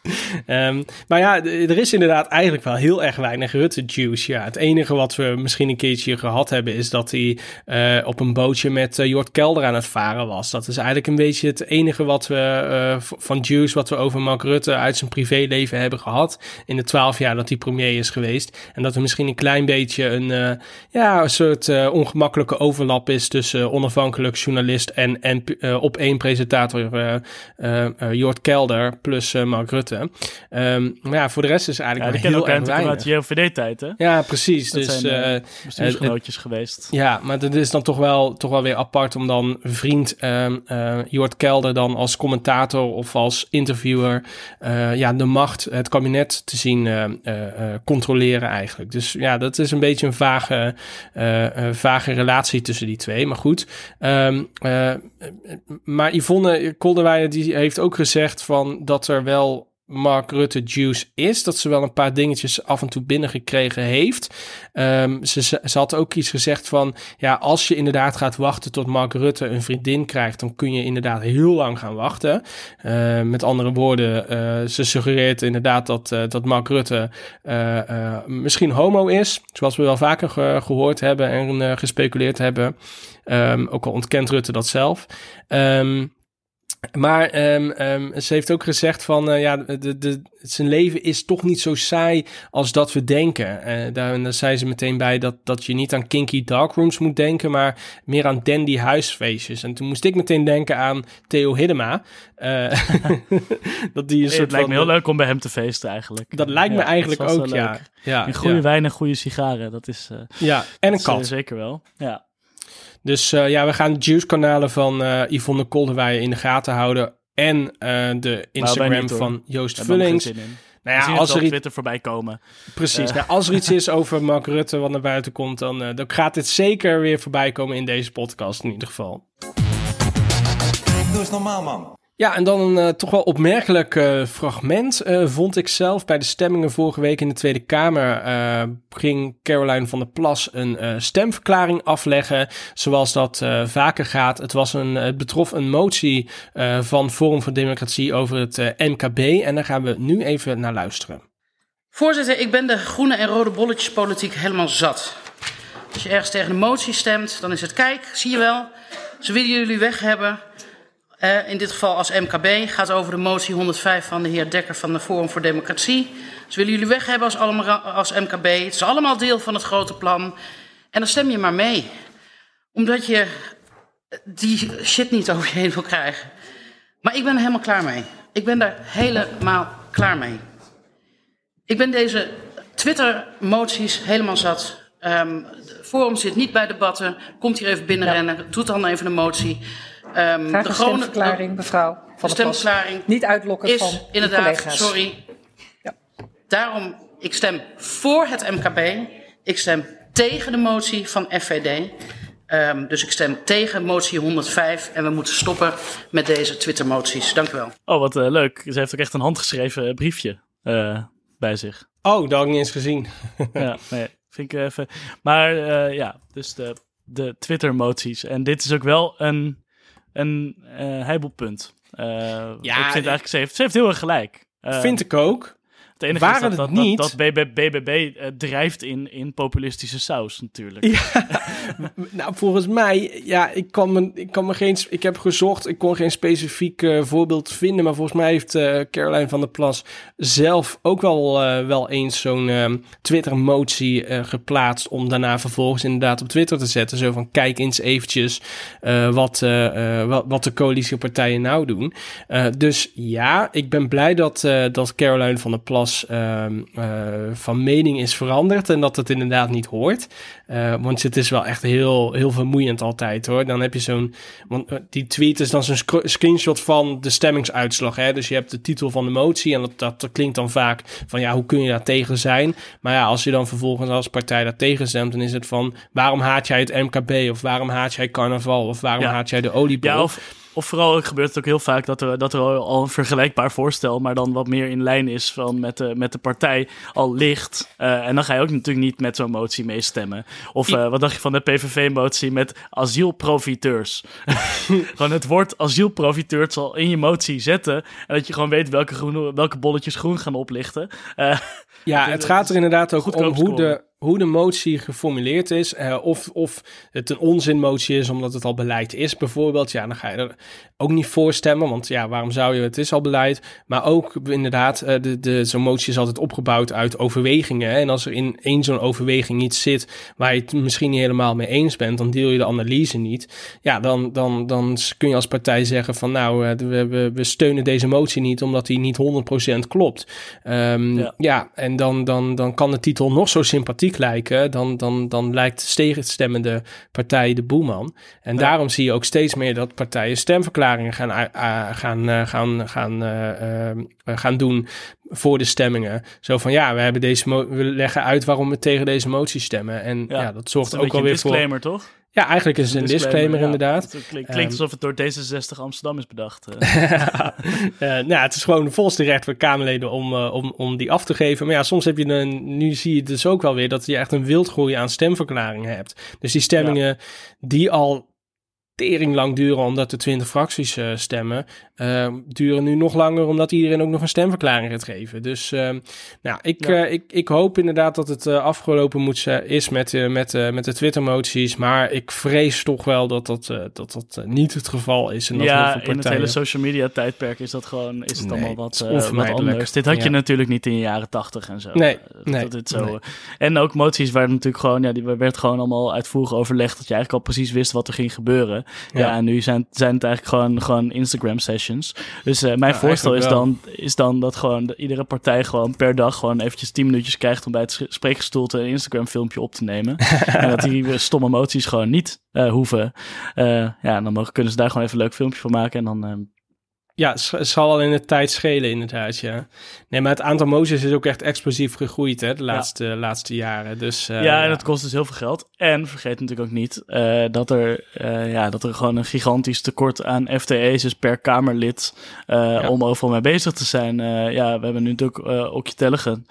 Speaker 6: Eh, ehm, maar ja, er is inderdaad eigenlijk wel heel erg weinig Rutte-juice. Ja, het enige wat we misschien een keertje gehad hebben, is dat hij eh, op een bootje met eh, Jort Kelder aan het varen was. Dat is eigenlijk een beetje het enige wat we eh, van juice, wat we over Mark Rutte uit zijn privéleven hebben gehad. In de twaalf jaar dat hij premier is geweest. En dat er misschien een klein beetje een, ja, een soort ongemakkelijke overlap is tussen onafhankelijk journalist en, en op één presentator Jort Kelder plus Mark Rutte. Ehm, maar ja, voor de rest is
Speaker 7: Ja,
Speaker 6: eigenlijk
Speaker 7: kennen
Speaker 6: heel erg weinig.
Speaker 7: uit de JOVD-tijd, hè?
Speaker 6: Ja, precies.
Speaker 7: Dat
Speaker 6: dus
Speaker 7: zijn, Bestuursgenootjes geweest.
Speaker 6: ja, maar dat is dan toch wel, toch wel weer apart om dan vriend Jort Kelder dan als commentator of als interviewer ja, de macht, het kabinet te zien controleren eigenlijk. Dus ja, dat is een beetje een vage, vage relatie tussen die twee. Maar goed, Ehm, eh, maar Yvonne Kolderweijer die heeft ook gezegd van dat er wel Mark Rutte juice is. Dat ze wel een paar dingetjes af en toe binnengekregen heeft. Ehm, ze, had ook iets gezegd van... ja, als je inderdaad gaat wachten tot Mark Rutte een vriendin krijgt... dan kun je inderdaad heel lang gaan wachten. Eh, met andere woorden, eh, ze suggereert inderdaad dat, eh, dat Mark Rutte eh, misschien homo is. Zoals we wel vaker ge- gehoord hebben en gespeculeerd hebben. Ehm, ook al ontkent Rutte dat zelf. Ehm, maar ehm, ehm, ze heeft ook gezegd van, eh, ja, de, de, zijn leven is toch niet zo saai als dat we denken. Eh daar, en daar zei ze meteen bij dat, dat je niet aan kinky darkrooms moet denken, maar meer aan dandy huisfeestjes. En toen moest ik meteen denken aan Theo Hiddema. Eh, dat die een
Speaker 7: het
Speaker 6: soort
Speaker 7: lijkt me heel leuk om bij hem te feesten eigenlijk.
Speaker 6: Dat lijkt me eigenlijk ook, ja. Ja,
Speaker 7: goede
Speaker 6: ja.
Speaker 7: wijn en goede sigaren, dat is,
Speaker 6: ja, en een kat.
Speaker 7: zeker wel. Ja.
Speaker 6: Dus eh, ja, we gaan de Juice-kanalen van eh Yvonne Kolderweijer in de gaten houden. En eh, de Instagram
Speaker 7: niet,
Speaker 6: van Joost
Speaker 7: Daar
Speaker 6: Vullings. Nou ja, als er,
Speaker 7: op
Speaker 6: i-
Speaker 7: Twitter voorbij komen.
Speaker 6: precies, nou, als er iets is over Mark Rutte wat naar buiten komt, dan, eh, dan gaat dit zeker weer voorbij komen in deze podcast in ieder geval.
Speaker 2: Doe eens normaal, man.
Speaker 6: Ja, en dan een eh, toch wel opmerkelijk eh, fragment eh, vond ik zelf bij de stemmingen vorige week in de Tweede Kamer. ging Caroline van der Plas een stemverklaring afleggen, zoals dat vaker gaat. Het, was een, het betrof een motie van Forum voor Democratie over het MKB en daar gaan we nu even naar luisteren.
Speaker 9: Voorzitter, ik ben de groene en rode bolletjespolitiek helemaal zat. Als je ergens tegen een motie stemt, dan is het kijk, zie je wel, ze willen jullie weg hebben. Eh, in dit geval als MKB gaat over de motie 105 van de heer Dekker van de Forum voor Democratie. Ze willen jullie weg hebben als, allemaal, als MKB. Het is allemaal deel van het grote plan. En dan stem je maar mee. Omdat je die shit niet over je heen wil krijgen. Maar ik ben er helemaal klaar mee. Ik ben daar helemaal klaar mee. Ik ben deze Twitter-moties helemaal zat. De Forum zit niet bij debatten. Komt hier even binnenrennen. Doet dan even een motie. Ehm,
Speaker 5: Graag
Speaker 9: de
Speaker 5: stemverklaring, mevrouw
Speaker 9: De
Speaker 5: Van Plas.
Speaker 9: stemverklaring
Speaker 5: Niet uitlokken van
Speaker 9: is inderdaad,
Speaker 5: collega's.
Speaker 9: sorry.
Speaker 5: Ja.
Speaker 9: Daarom, ik stem voor het MKB. Ik stem tegen de motie van FVD. Ehm, dus ik stem tegen motie 105. En we moeten stoppen met deze Twitter-moties. Dank u wel.
Speaker 7: Oh, wat eh, leuk. Ze heeft ook echt een handgeschreven briefje eh, bij zich.
Speaker 6: Oh, dat had ik niet eens gezien.
Speaker 7: ja, nee, vind ik even. Maar eh, ja, dus de, de Twitter-moties. En dit is ook wel een, een eh heibelpunt. Eh,
Speaker 6: Ja,
Speaker 7: ik vind eigenlijk, ze heeft, ze heeft heel erg gelijk. Eh,
Speaker 6: Vind ik ook.
Speaker 7: Het enige
Speaker 6: waren
Speaker 7: is dat,
Speaker 6: het niet-
Speaker 7: dat, dat BB BBB eh, drijft in, in populistische saus natuurlijk.
Speaker 6: Nou, volgens mij, ja, ik kan me, ik kan me geen, ik heb gezocht, ik kon geen specifiek eh, voorbeeld vinden, maar volgens mij heeft eh, Caroline van der Plas zelf ook wel, wel eens zo'n ehm, Twitter-motie geplaatst om daarna vervolgens inderdaad op Twitter te zetten. Zo van, kijk eens eventjes wat, wat, wat de coalitiepartijen nou doen. Dus ja, ik ben blij dat, dat Caroline van der Plas ehm, eh, van mening is veranderd en dat het inderdaad niet hoort. Eh, want het is wel echt heel, heel vermoeiend altijd hoor. Dan heb je zo'n. Want eh, die tweet is dan zo'n scr- screenshot van de stemmingsuitslag. Hè? Dus je hebt de titel van de motie. En dat, dat, dat klinkt dan vaak van ja, hoe kun je daar tegen zijn? Maar ja, als je dan vervolgens als partij daar tegen stemt, dan is het van waarom haat jij het MKB? Of waarom haat jij carnaval? Of waarom
Speaker 7: Ja.
Speaker 6: haat jij de oliebol?
Speaker 7: Ja, of, of vooral gebeurt het ook heel vaak dat er, dat er al een vergelijkbaar voorstel, maar dan wat meer in lijn is van met, de, met de partij, al ligt. Eh, en dan ga je ook natuurlijk niet met zo'n motie meestemmen. Of eh, wat dacht je van de PVV-motie met asielprofiteurs? gewoon het woord asielprofiteurs al in je motie zetten. En dat je gewoon weet welke, groene, welke bolletjes groen gaan oplichten. Eh,
Speaker 6: Ja,
Speaker 7: Het-
Speaker 6: gaat er inderdaad ook om hoe de, hoe de motie geformuleerd is. eh, of, of het een onzinmotie is omdat het al beleid is, bijvoorbeeld. Ja, dan ga je er ook niet voor stemmen. Want ja, waarom zou je? Het is al beleid. Maar ook inderdaad, eh, de, de, zo'n motie is altijd opgebouwd uit overwegingen. hè. En als er in één zo'n overweging iets zit waar je het misschien niet helemaal mee eens bent, dan deel je de analyse niet. Ja, dan, dan, dan kun je als partij zeggen van nou, eh, we, we, we steunen deze motie niet omdat die niet 100% klopt. Ehm,
Speaker 7: Ja.
Speaker 6: ja. en dan, dan, dan kan de titel nog zo sympathiek lijken. Dan, dan, dan lijkt de tegenstemmende partij de boeman. En daarom zie je ook steeds meer dat partijen stemverklaringen gaan, gaan, uh, gaan, gaan, uh, uh, gaan doen voor de stemmingen. Zo van ja, we, hebben deze we leggen uit waarom we tegen deze motie stemmen. En ja, ja dat zorgt
Speaker 7: dat
Speaker 6: ook alweer voor...
Speaker 7: disclaimer, toch?
Speaker 6: Ja, eigenlijk is het een disclaimer, disclaimer inderdaad.
Speaker 7: Het klinkt, klinkt alsof het door D66 Amsterdam is bedacht.
Speaker 6: uh, nou, het is gewoon de volste recht voor Kamerleden om, uh, om, om die af te geven. Maar ja, soms heb je een, nu zie je dus ook wel weer dat je echt een wildgroei aan stemverklaringen hebt. Dus die stemmingen ja. die al tering lang duren omdat de 20 fracties uh, stemmen, uh, duren nu nog langer omdat iedereen ook nog een stemverklaring gaat geven. Dus uh, nou, ik, ja. ik, ik hoop inderdaad dat het uh, afgelopen moet, is met, met, met de Twitter-moties, maar ik vrees toch wel dat dat, dat, dat niet het geval is. En dat
Speaker 7: ja,
Speaker 6: heel veel partijen...
Speaker 7: in het hele social media tijdperk is dat gewoon is het
Speaker 6: nee,
Speaker 7: allemaal wat,
Speaker 6: het
Speaker 7: wat anders. Dit had
Speaker 6: ja.
Speaker 7: je natuurlijk niet in de jaren tachtig en zo.
Speaker 6: Nee,
Speaker 7: nee,
Speaker 6: dat
Speaker 7: dit zo.
Speaker 6: Nee.
Speaker 7: En ook moties waar natuurlijk gewoon, ja, die werd gewoon allemaal uitvoerig overlegd dat je eigenlijk al precies wist wat er ging gebeuren. Ja, ja en nu zijn, zijn het eigenlijk gewoon, gewoon Instagram sessions. Dus uh, mijn ja, voorstel is dan, is dan dat gewoon de, iedere partij gewoon per dag gewoon eventjes 10 minuutjes krijgt om bij het spreekgestoelte een Instagram filmpje op te nemen. en dat die stomme moties gewoon niet uh, hoeven. Ja, dan mogen, kunnen ze daar gewoon even een leuk filmpje van maken en dan
Speaker 6: Ja, het zal al in de tijd schelen, inderdaad, ja. Nee, maar het aantal moties is ook echt explosief gegroeid, hè, de laatste, laatste jaren. Dus, uh,
Speaker 7: ja, en het kost dus heel veel geld. En vergeet natuurlijk ook niet uh, dat, er, uh, ja, dat er gewoon een gigantisch tekort aan FTE's is per Kamerlid ja. om overal mee bezig te zijn. ja, we hebben nu natuurlijk uh, Okje Tellegen.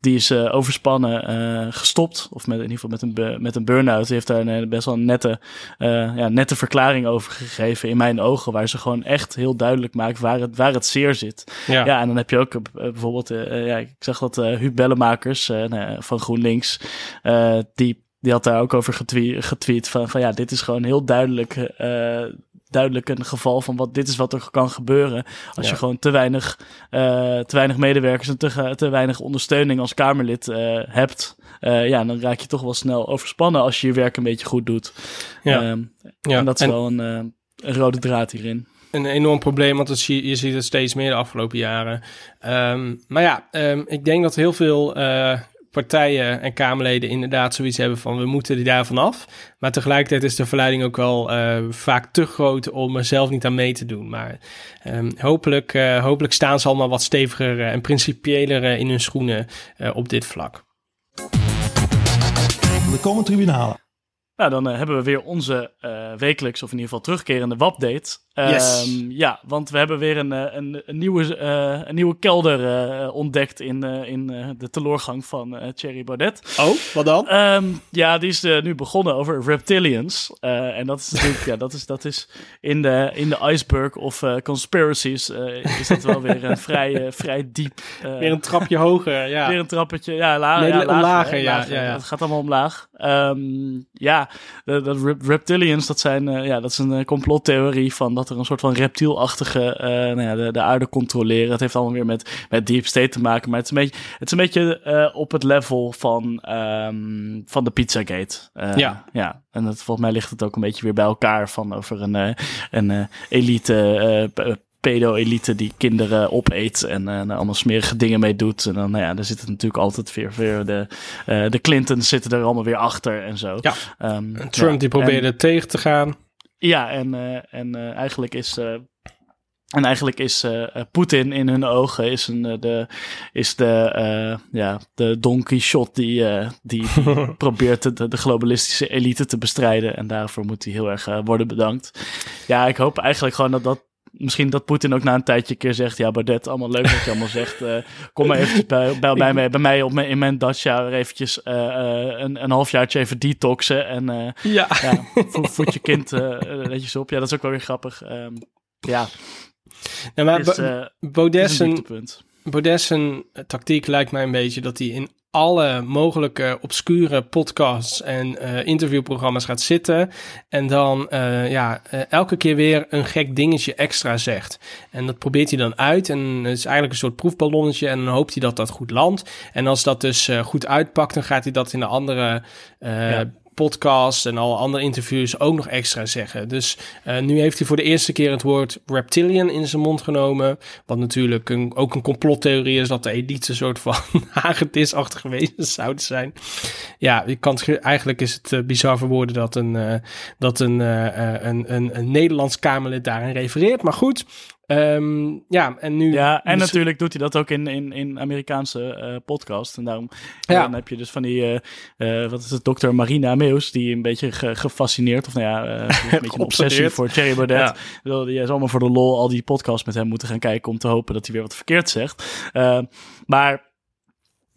Speaker 7: Die is uh, overspannen uh, gestopt. Of met, in ieder geval met een, met een burn-out. Die heeft daar een, best wel een nette, uh, ja, nette verklaring over gegeven. In mijn ogen. Waar ze gewoon echt heel duidelijk maakt waar het, waar het zeer zit. Ja, ja en dan heb je ook bijvoorbeeld. ja, ik zag dat Huub Bellemakers van GroenLinks. die, die had daar ook over getweet, getweet van, van ja, dit is gewoon heel duidelijk duidelijk een geval van wat dit is wat er kan gebeuren. Als ja. je gewoon te weinig, uh, te weinig medewerkers en te, te weinig ondersteuning als Kamerlid uh, hebt. Uh, ja, dan raak je toch wel snel overspannen als je je werk een beetje goed doet. Ja. Um, ja. En dat is en... wel een, een, rode draad hierin.
Speaker 6: Een enorm probleem, want het zie, je ziet het steeds meer de afgelopen jaren. Um, maar ja, um, ik denk dat heel veel partijen en Kamerleden inderdaad zoiets hebben van we moeten die daarvan af. Maar tegelijkertijd is de verleiding ook wel uh, vaak te groot om er zelf niet aan mee te doen. Maar um, hopelijk, uh, hopelijk staan ze allemaal wat steviger en principiëler in hun schoenen uh, op dit vlak.
Speaker 10: Er komen tribunalen.
Speaker 7: Nou, dan uh, hebben we weer onze uh, wekelijks, of in ieder geval terugkerende WAP-date.
Speaker 6: Yes.
Speaker 7: Um, ja, want we hebben weer een, een, een nieuwe, uh, een nieuwe kelder ontdekt in, in de teloorgang van Thierry Baudet.
Speaker 6: Oh, wat dan?
Speaker 7: Um, ja, die is nu begonnen over reptilians. en dat is natuurlijk, ja, dat is, dat is in de, in de iceberg of conspiracies is dat wel weer een vrij, vrij diep.
Speaker 6: weer een trapje hoger, ja.
Speaker 7: Weer een trappetje, ja, la
Speaker 6: nee,
Speaker 7: ja lager,
Speaker 6: lager, ja,
Speaker 7: lager,
Speaker 6: ja, ja.
Speaker 7: Het gaat allemaal omlaag. Um, ja, de, de reptilians, dat, zijn, uh, ja, dat is een complottheorie van dat er een soort van reptielachtige uh, nou ja, de, de aarde controleren. Het heeft allemaal weer met, met deep state te maken, maar het is een beetje, het is een beetje uh, op het level van, um, van de Pizzagate.
Speaker 6: ja.
Speaker 7: ja. En dat, volgens mij ligt het ook een beetje weer bij elkaar van over een, een elite pedo-elite die kinderen opeet en uh, allemaal smerige dingen mee doet. En dan, nou ja, daar zit het natuurlijk altijd weer, weer de, uh, de Clintons zitten er allemaal weer achter en zo.
Speaker 6: Ja.
Speaker 7: Um,
Speaker 6: en Trump
Speaker 7: ja,
Speaker 6: die probeerde
Speaker 7: en,
Speaker 6: tegen te gaan.
Speaker 7: Ja, en, uh, en eigenlijk is... en eigenlijk is Poetin in hun ogen is, een, de, is de, ja, de Don Quixote die, uh, die, die probeert de, de, globalistische elite te bestrijden. En daarvoor moet hij heel erg worden bedankt. Ja, ik hoop eigenlijk gewoon dat dat misschien dat Poetin ook na een tijdje een keer zegt... ja, Baudet, allemaal leuk wat je allemaal zegt. Uh, kom maar eventjes bij, bij, bij, mij, bij mij op mijn, in mijn dacha eventjes uh, een, een halfjaartje even detoxen. En
Speaker 6: ja.
Speaker 7: ja voed, voed, je kind netjes op. Ja, dat is ook wel weer grappig. Um, ja,
Speaker 6: ja maar
Speaker 7: is,
Speaker 6: Baudet
Speaker 7: is een punt.
Speaker 6: Baudet zijn tactiek lijkt mij een beetje dat hij in alle mogelijke obscure podcasts en uh, interviewprogramma's gaat zitten. En dan uh, ja, uh, elke keer weer een gek dingetje extra zegt. En dat probeert hij dan uit. En het is eigenlijk een soort proefballonnetje. En dan hoopt hij dat dat goed landt. En als dat dus goed uitpakt, dan gaat hij dat in de andere podcast en alle andere interviews ook nog extra zeggen. Dus uh, nu heeft hij voor de eerste keer het woord reptilian in zijn mond genomen. Wat natuurlijk een, ook een complottheorie is dat de elite een soort van hagedisachtige wezens zouden zijn. Ja, je kan eigenlijk is het uh, bizar verwoorden dat een, uh, dat een, een, een, een Nederlands Kamerlid daarin refereert. Maar goed, Um, ja, en nu...
Speaker 7: Ja, en dus... natuurlijk doet hij dat ook in, in, in Amerikaanse uh, podcast. En daarom ja. dan heb je dus van die, uh, uh, wat is het, dokter Marina Meus, die een beetje ge, gefascineerd, of nou ja, een beetje een obsessie voor Thierry Baudet. Ja. Die is allemaal voor de lol al die podcasts met hem moeten gaan kijken om te hopen dat hij weer wat verkeerd zegt. maar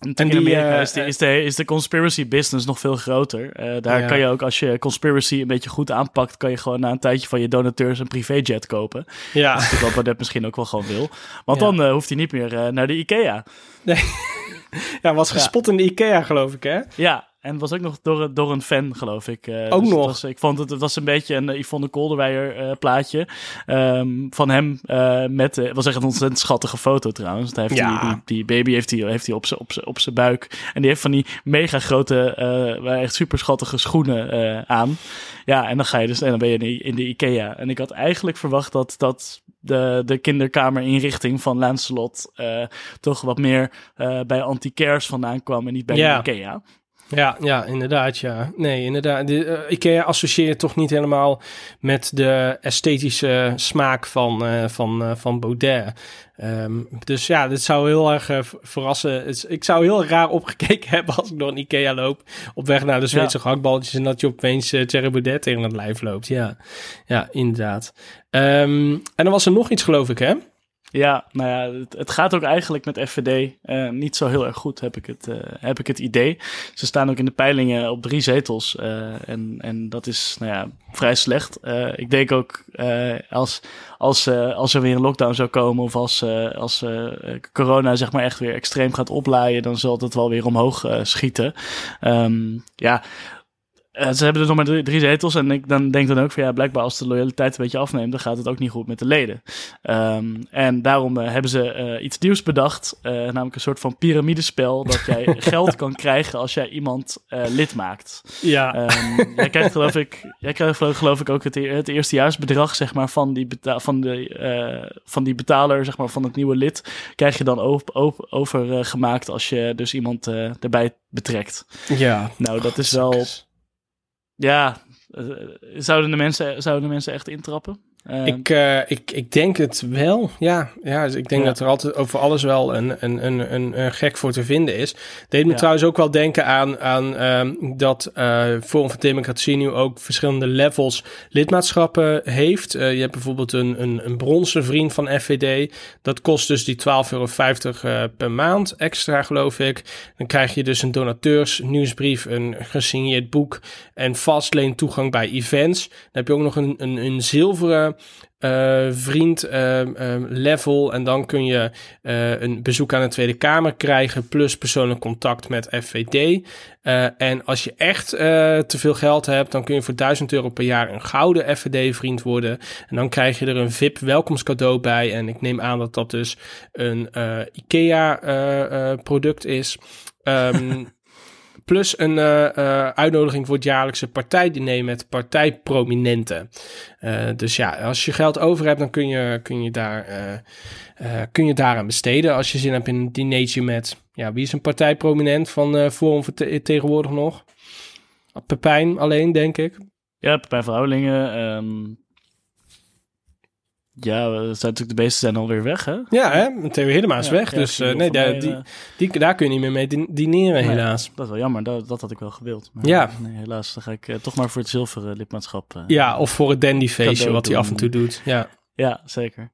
Speaker 7: en die, in Amerika uh, is, de, is, de, is de conspiracy business nog veel groter. Uh, daar ja. kan je ook, als je conspiracy een beetje goed aanpakt, kan je gewoon na een tijdje van je donateurs een privéjet kopen.
Speaker 6: Ja.
Speaker 7: Dat wat Baudet misschien ook wel gewoon wil. Want ja. dan uh, hoeft hij niet meer naar de IKEA.
Speaker 6: Nee. ja, was gespot in de IKEA, geloof ik, hè?
Speaker 7: Ja, en was ook nog door, door een fan, geloof ik. Uh,
Speaker 6: ook
Speaker 7: dus
Speaker 6: nog?
Speaker 7: Was, ik vond het, het was een beetje een Yvonne Kolderweijer uh, plaatje um, van hem. Uh, met, het was echt een ontzettend schattige foto trouwens. Hij heeft
Speaker 6: ja.
Speaker 7: die, die, die, baby heeft hij heeft die op zijn op op buik. En die heeft van die mega grote, echt super schattige schoenen aan. Ja, en dan ga je dus, en dan ben je in de, in de Ikea. En ik had eigenlijk verwacht dat, dat de, de kinderkamerinrichting van Lancelot toch wat meer bij anti-cares vandaan kwam en niet bij
Speaker 6: ja.
Speaker 7: de Ikea.
Speaker 6: Ja, ja, inderdaad, ja. Nee, inderdaad. De, eh, IKEA associeert toch niet helemaal met de esthetische smaak van, eh, van, eh, van Baudet. Ehm, dus ja, dit zou heel erg ver- verrassen. Het- Ik zou heel raar opgekeken hebben als ik door een IKEA loop op weg naar de Zweedse gehaktballetjes en dat je opeens uh, Thierry Baudet tegen het lijf loopt. Ja, ja inderdaad. Ehm, en dan was er nog iets, geloof ik, hè?
Speaker 7: Ja, nou ja, het, gaat ook eigenlijk met FVD eh, niet zo heel erg goed, heb ik, het, eh, heb ik het idee. Ze staan ook in de peilingen op drie zetels. eh, en, en dat is nou ja, vrij slecht. Ik denk ook als, als, als er weer een lockdown zou komen of als, als corona zeg maar echt weer extreem gaat oplaaien, dan zal het wel weer omhoog schieten. Ehm, ja, eh, ze hebben dus nog maar drie, drie zetels. En ik dan denk dan ook van ja, blijkbaar als de loyaliteit een beetje afneemt, dan gaat het ook niet goed met de leden. Ehm, en daarom eh, hebben ze eh, iets nieuws bedacht. namelijk een soort van piramidespel. Dat jij geld kan krijgen als jij iemand lid maakt.
Speaker 6: Ja.
Speaker 7: Ehm, jij krijgt geloof ik, jij krijgt geloof- ik ook het, e- het eerstejaarsbedrag zeg maar, van, die van, de, van die betaler, zeg maar, van het nieuwe lid. Krijg je dan over, over, overgemaakt als je dus iemand erbij betrekt.
Speaker 6: Ja.
Speaker 7: Nou, dat is wel. Ja, eh, zouden, de mensen, zouden de mensen echt intrappen? Eh,
Speaker 6: Ik, eh, ik, ik denk het wel. Ja, ja dus ik denk
Speaker 7: Ja.
Speaker 6: dat er altijd over alles wel een, een, een, een, een gek voor te vinden is. Deed me
Speaker 7: Ja.
Speaker 6: trouwens ook wel denken aan, aan ehm, dat eh Forum voor Democratie nu ook verschillende levels lidmaatschappen heeft. Eh, je hebt bijvoorbeeld een, een, een bronzen vriend van FVD. Dat kost dus die 12,50 euro per maand extra, geloof ik. Dan krijg je dus een donateurs nieuwsbrief, een gesigneerd boek en vastleen toegang bij events. Dan heb je ook nog een, een, een zilveren eh, vriend ehm, ehm, level. En dan kun je eh, een bezoek aan de Tweede Kamer krijgen. Plus persoonlijk contact met FVD. Eh, en als je echt te veel geld hebt, dan kun je voor 1000 euro per jaar een gouden FVD-vriend worden. En dan krijg je er een VIP-welkomstcadeau bij. En ik neem aan dat dat dus een IKEA-product is. Ehm, Plus een eh, eh, uitnodiging voor het jaarlijkse partijdiner met partijprominenten. Eh, dus ja, als je geld over hebt, dan kun je, kun je, daar, kun je daaraan besteden. Als je zin hebt in een dinertje met, ja, wie is een partijprominent van Forum voor te- tegenwoordig nog? Pepijn alleen, denk ik.
Speaker 7: Ja, Pepijn van Houwelingen. Ja, dat zijn natuurlijk de beesten zijn alweer weg, hè?
Speaker 6: Ja, hè? Theo Hiddema is
Speaker 7: Ja,
Speaker 6: weg.
Speaker 7: ja,
Speaker 6: dus eh, nee, daar, die, die, daar kun je niet meer mee din- dineren,
Speaker 7: Nee,
Speaker 6: helaas.
Speaker 7: Dat is wel jammer, dat, dat had ik wel gewild. Maar
Speaker 6: Ja.
Speaker 7: Nee, helaas, dan ga ik eh, toch maar voor het zilveren lidmaatschap. eh,
Speaker 6: Ja, of voor het dandyfeestje wat hij af en toe doet. Ja.
Speaker 7: Ja, zeker.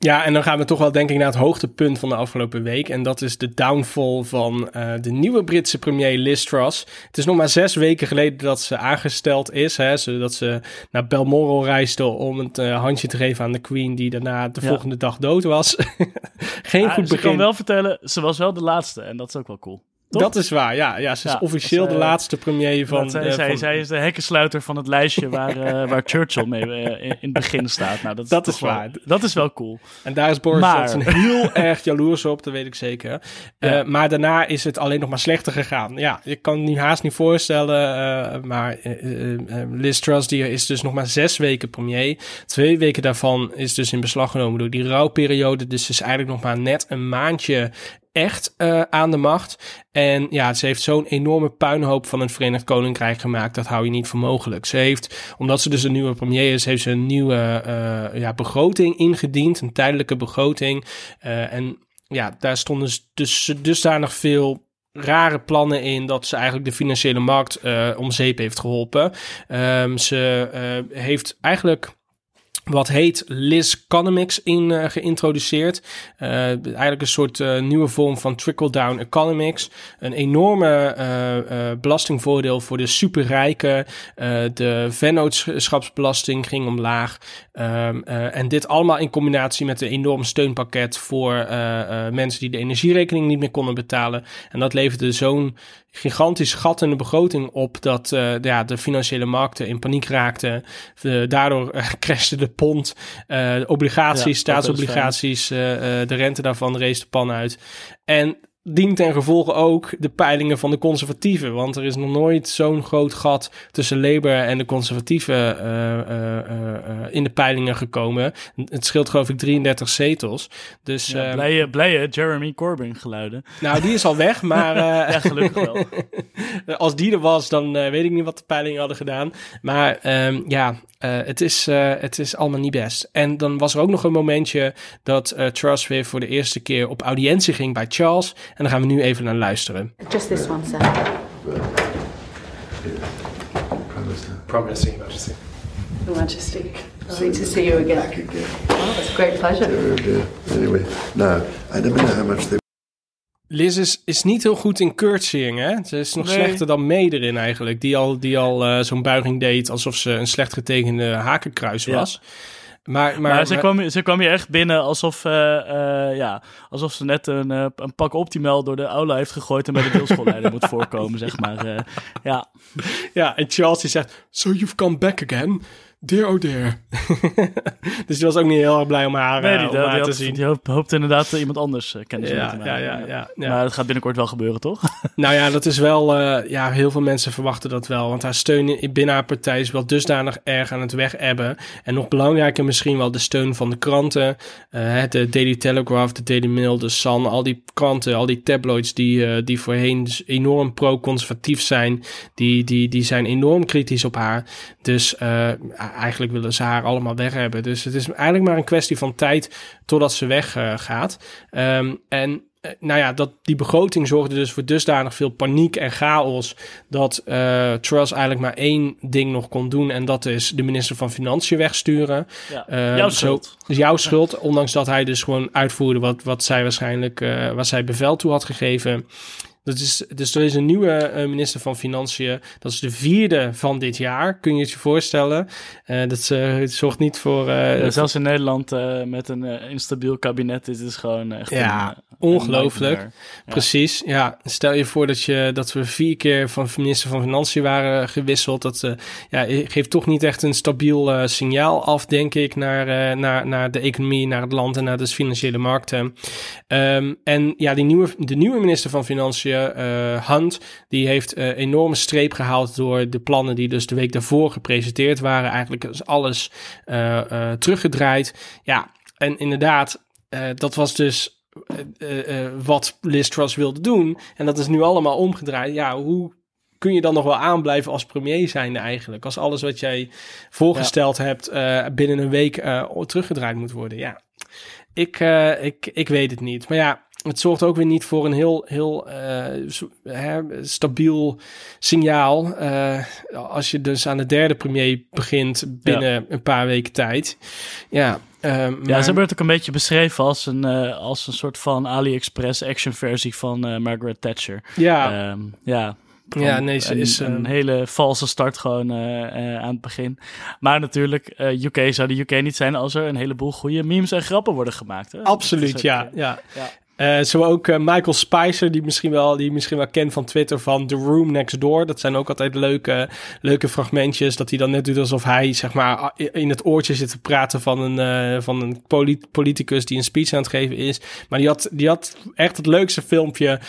Speaker 6: Ja, en dan gaan we toch wel denk ik naar het hoogtepunt van de afgelopen week. En dat is de downfall van eh, de nieuwe Britse premier Liz Truss. Het is nog maar zes weken geleden dat ze aangesteld is. Hè, zodat ze naar Balmoral reisde om het eh, handje te geven aan de queen... die daarna de
Speaker 7: Ja.
Speaker 6: volgende dag dood was. Geen goed begin.
Speaker 7: kan wel vertellen, ze was wel de laatste en dat is ook wel cool. Toch?
Speaker 6: Dat is waar, ja. ja ze is
Speaker 7: Ja,
Speaker 6: officieel de laatste premier van...
Speaker 7: Dat
Speaker 6: eh,
Speaker 7: zij,
Speaker 6: van-
Speaker 7: zij is de hekkensluiter van het lijstje waar, eh, waar Churchill mee eh, in, het begin staat. Nou, dat is,
Speaker 6: Dat
Speaker 7: toch
Speaker 6: is
Speaker 7: wel-
Speaker 6: waar.
Speaker 7: Dat is wel cool.
Speaker 6: En daar is Boris
Speaker 7: Maar-
Speaker 6: Johnson heel erg jaloers op, dat weet ik zeker.
Speaker 7: Ja.
Speaker 6: maar daarna is het alleen nog maar slechter gegaan. Ja, je kan het nu haast niet voorstellen. maar Liz Truss die is dus nog maar zes weken premier. Twee weken daarvan is dus in beslag genomen door die rouwperiode. Dus is eigenlijk nog maar net een maandje echt eh, aan de macht. En ja, ze heeft zo'n enorme puinhoop van het Verenigd Koninkrijk gemaakt. Dat hou je niet voor mogelijk. Ze heeft, omdat ze dus een nieuwe premier is, heeft ze een nieuwe eh, ja, begroting ingediend. Een tijdelijke begroting. Eh, en ja, daar stonden dus dusdanig veel rare plannen in dat ze eigenlijk de financiële markt om zeep heeft geholpen. Ehm, ze heeft eigenlijk wat heet Liz-Economics in eh, geïntroduceerd. Eh, eigenlijk een soort eh, nieuwe vorm van trickle-down economics. Een enorme belastingvoordeel voor de superrijken. De vennootschapsbelasting ging omlaag. Ehm, eh, en dit allemaal in combinatie met een enorm steunpakket voor mensen die de energierekening niet meer konden betalen. En dat leverde zo'n gigantisch gat in de begroting op dat eh, de- ja, de financiële markten in paniek raakten. De- daardoor eh, crashte de pond, eh, obligaties,
Speaker 7: Ja,
Speaker 6: staatsobligaties, de rente daarvan rees de pan uit. En dient ten gevolge ook de peilingen van de conservatieven. Want er is nog nooit zo'n groot gat tussen Labour en de conservatieven uh, uh, uh, in de peilingen gekomen. Het scheelt geloof ik 33 zetels. Dus,
Speaker 7: Ja, blije, blije Jeremy Corbyn geluiden.
Speaker 6: nou, die is al weg, maar eh,
Speaker 7: Ja, gelukkig wel.
Speaker 6: als die er was, dan eh, weet ik niet wat de peilingen hadden gedaan. Maar ehm, ja, eh, het, is, eh, het is allemaal niet best. En dan was er ook nog een momentje dat eh, Truss weer voor de eerste keer op audiëntie ging bij Charles. En daar gaan we nu even naar luisteren.
Speaker 10: Just this one, sir.
Speaker 6: Prime Minister, Your Majesty.
Speaker 10: Your Majesty. Lovely to see you again. Oh, it's a great pleasure.
Speaker 11: Anyway, now, I don't know how much they
Speaker 6: Liz is, is niet heel goed in curtsying, hè? Ze is nog
Speaker 7: Nee.
Speaker 6: slechter dan May erin eigenlijk. Die al, die al eh, zo'n buiging deed alsof ze een slecht getekende hakenkruis
Speaker 7: Ja.
Speaker 6: Maar, maar,
Speaker 7: Maar, ze,
Speaker 6: maar-
Speaker 7: kwam, ze kwam hier echt binnen alsof, eh, eh, ja, alsof ze net een, eh, een pak Optimal door de aula heeft gegooid en bij de deelschoolleider moet voorkomen, zeg maar. ja.
Speaker 6: Ja, en Charles die zegt, so you've come back again? Dear oh dear. dus die was ook niet heel erg blij om haar,
Speaker 7: Nee,
Speaker 6: eh,
Speaker 7: die,
Speaker 6: om
Speaker 7: die,
Speaker 6: haar te
Speaker 7: had-
Speaker 6: zien.
Speaker 7: die hoopt, hoopt inderdaad eh, iemand anders eh, kennis mee
Speaker 6: Ja,
Speaker 7: te
Speaker 6: ja,
Speaker 7: maken.
Speaker 6: ja, ja, ja.
Speaker 7: Maar dat gaat binnenkort wel gebeuren, toch?
Speaker 6: Nou ja, dat is wel... eh, ja, heel veel mensen verwachten dat wel. Want haar steun in- binnen haar partij is wel dusdanig erg aan het wegebben. En nog belangrijker misschien wel de steun van de kranten. eh, de Daily Telegraph, de Daily Mail, de Sun. Al die kranten, al die tabloids die, eh, die voorheen dus enorm pro-conservatief zijn. Die, die, die zijn enorm kritisch op haar. Dus eh, eigenlijk willen ze haar allemaal weg hebben. Dus het is eigenlijk maar een kwestie van tijd totdat ze weggaat. gaat. Ehm, en eh, nou ja, dat, die begroting zorgde dus voor dusdanig veel paniek en chaos dat eh Truss eigenlijk maar één ding nog kon doen en dat is de minister van Financiën wegsturen.
Speaker 7: Ja,
Speaker 6: Eh,
Speaker 7: jouw
Speaker 6: zo-
Speaker 7: schuld.
Speaker 6: dus jouw schuld, ondanks dat hij dus gewoon uitvoerde wat, wat zij waarschijnlijk, eh wat zij bevel toe had gegeven. Dat is, dus er is een nieuwe eh, minister van Financiën. Dat is de vierde van dit jaar. Kun je het je voorstellen? Eh, dat het zorgt niet voor.
Speaker 7: zelfs in Nederland met een instabiel kabinet, dit is gewoon echt
Speaker 6: Ja,
Speaker 7: een, een
Speaker 6: ongelooflijk.
Speaker 7: Ja.
Speaker 6: Precies, ja. Stel je voor dat, je, dat we vier keer van minister van Financiën waren gewisseld. Dat ja, geeft toch niet echt een stabiel signaal af, denk ik, naar, naar, naar de economie, naar het land en naar de financiële markten. Ehm, en ja, die nieuwe, de nieuwe minister van Financiën, eh, Hunt, die heeft eh enorme streep gehaald door de plannen die dus de week daarvoor gepresenteerd waren. Eigenlijk is alles eh, teruggedraaid. Ja, en inderdaad, dat was dus wat Liz Truss wilde doen. En dat is nu allemaal omgedraaid. Ja, hoe kun je dan nog wel aanblijven als premier zijnde eigenlijk? Als alles wat jij voorgesteld hebt binnen een week teruggedraaid moet worden. Ja, ik, ik, ik weet het niet. Maar ja, het zorgt ook weer niet voor een heel, heel eh, stabiel signaal. eh, als je dus aan de derde premier begint binnen een paar weken tijd. Ja, eh,
Speaker 7: Ja,
Speaker 6: maar-
Speaker 7: ze hebben het ook een beetje beschreven als een, als een soort van AliExpress action versie van Margaret Thatcher.
Speaker 6: Ja.
Speaker 7: Ehm, ja.
Speaker 6: Ja, nee, ze is,
Speaker 7: een hele valse start gewoon aan het begin. Maar natuurlijk, UK zou de UK niet zijn als er een heleboel goede memes en grappen worden gemaakt. Hè?
Speaker 6: Absoluut,
Speaker 7: ook,
Speaker 6: ja. ja.
Speaker 7: ja.
Speaker 6: Eh, zo ook eh, Michael Spicer, die misschien, wel, die misschien wel kent van Twitter van The Room Next Door. Dat zijn ook altijd leuke, leuke fragmentjes. Dat hij dan net doet alsof hij zeg maar, in het oortje zit te praten van een, eh, van een polit- politicus die een speech aan het geven is. Maar die had, die had echt het leukste filmpje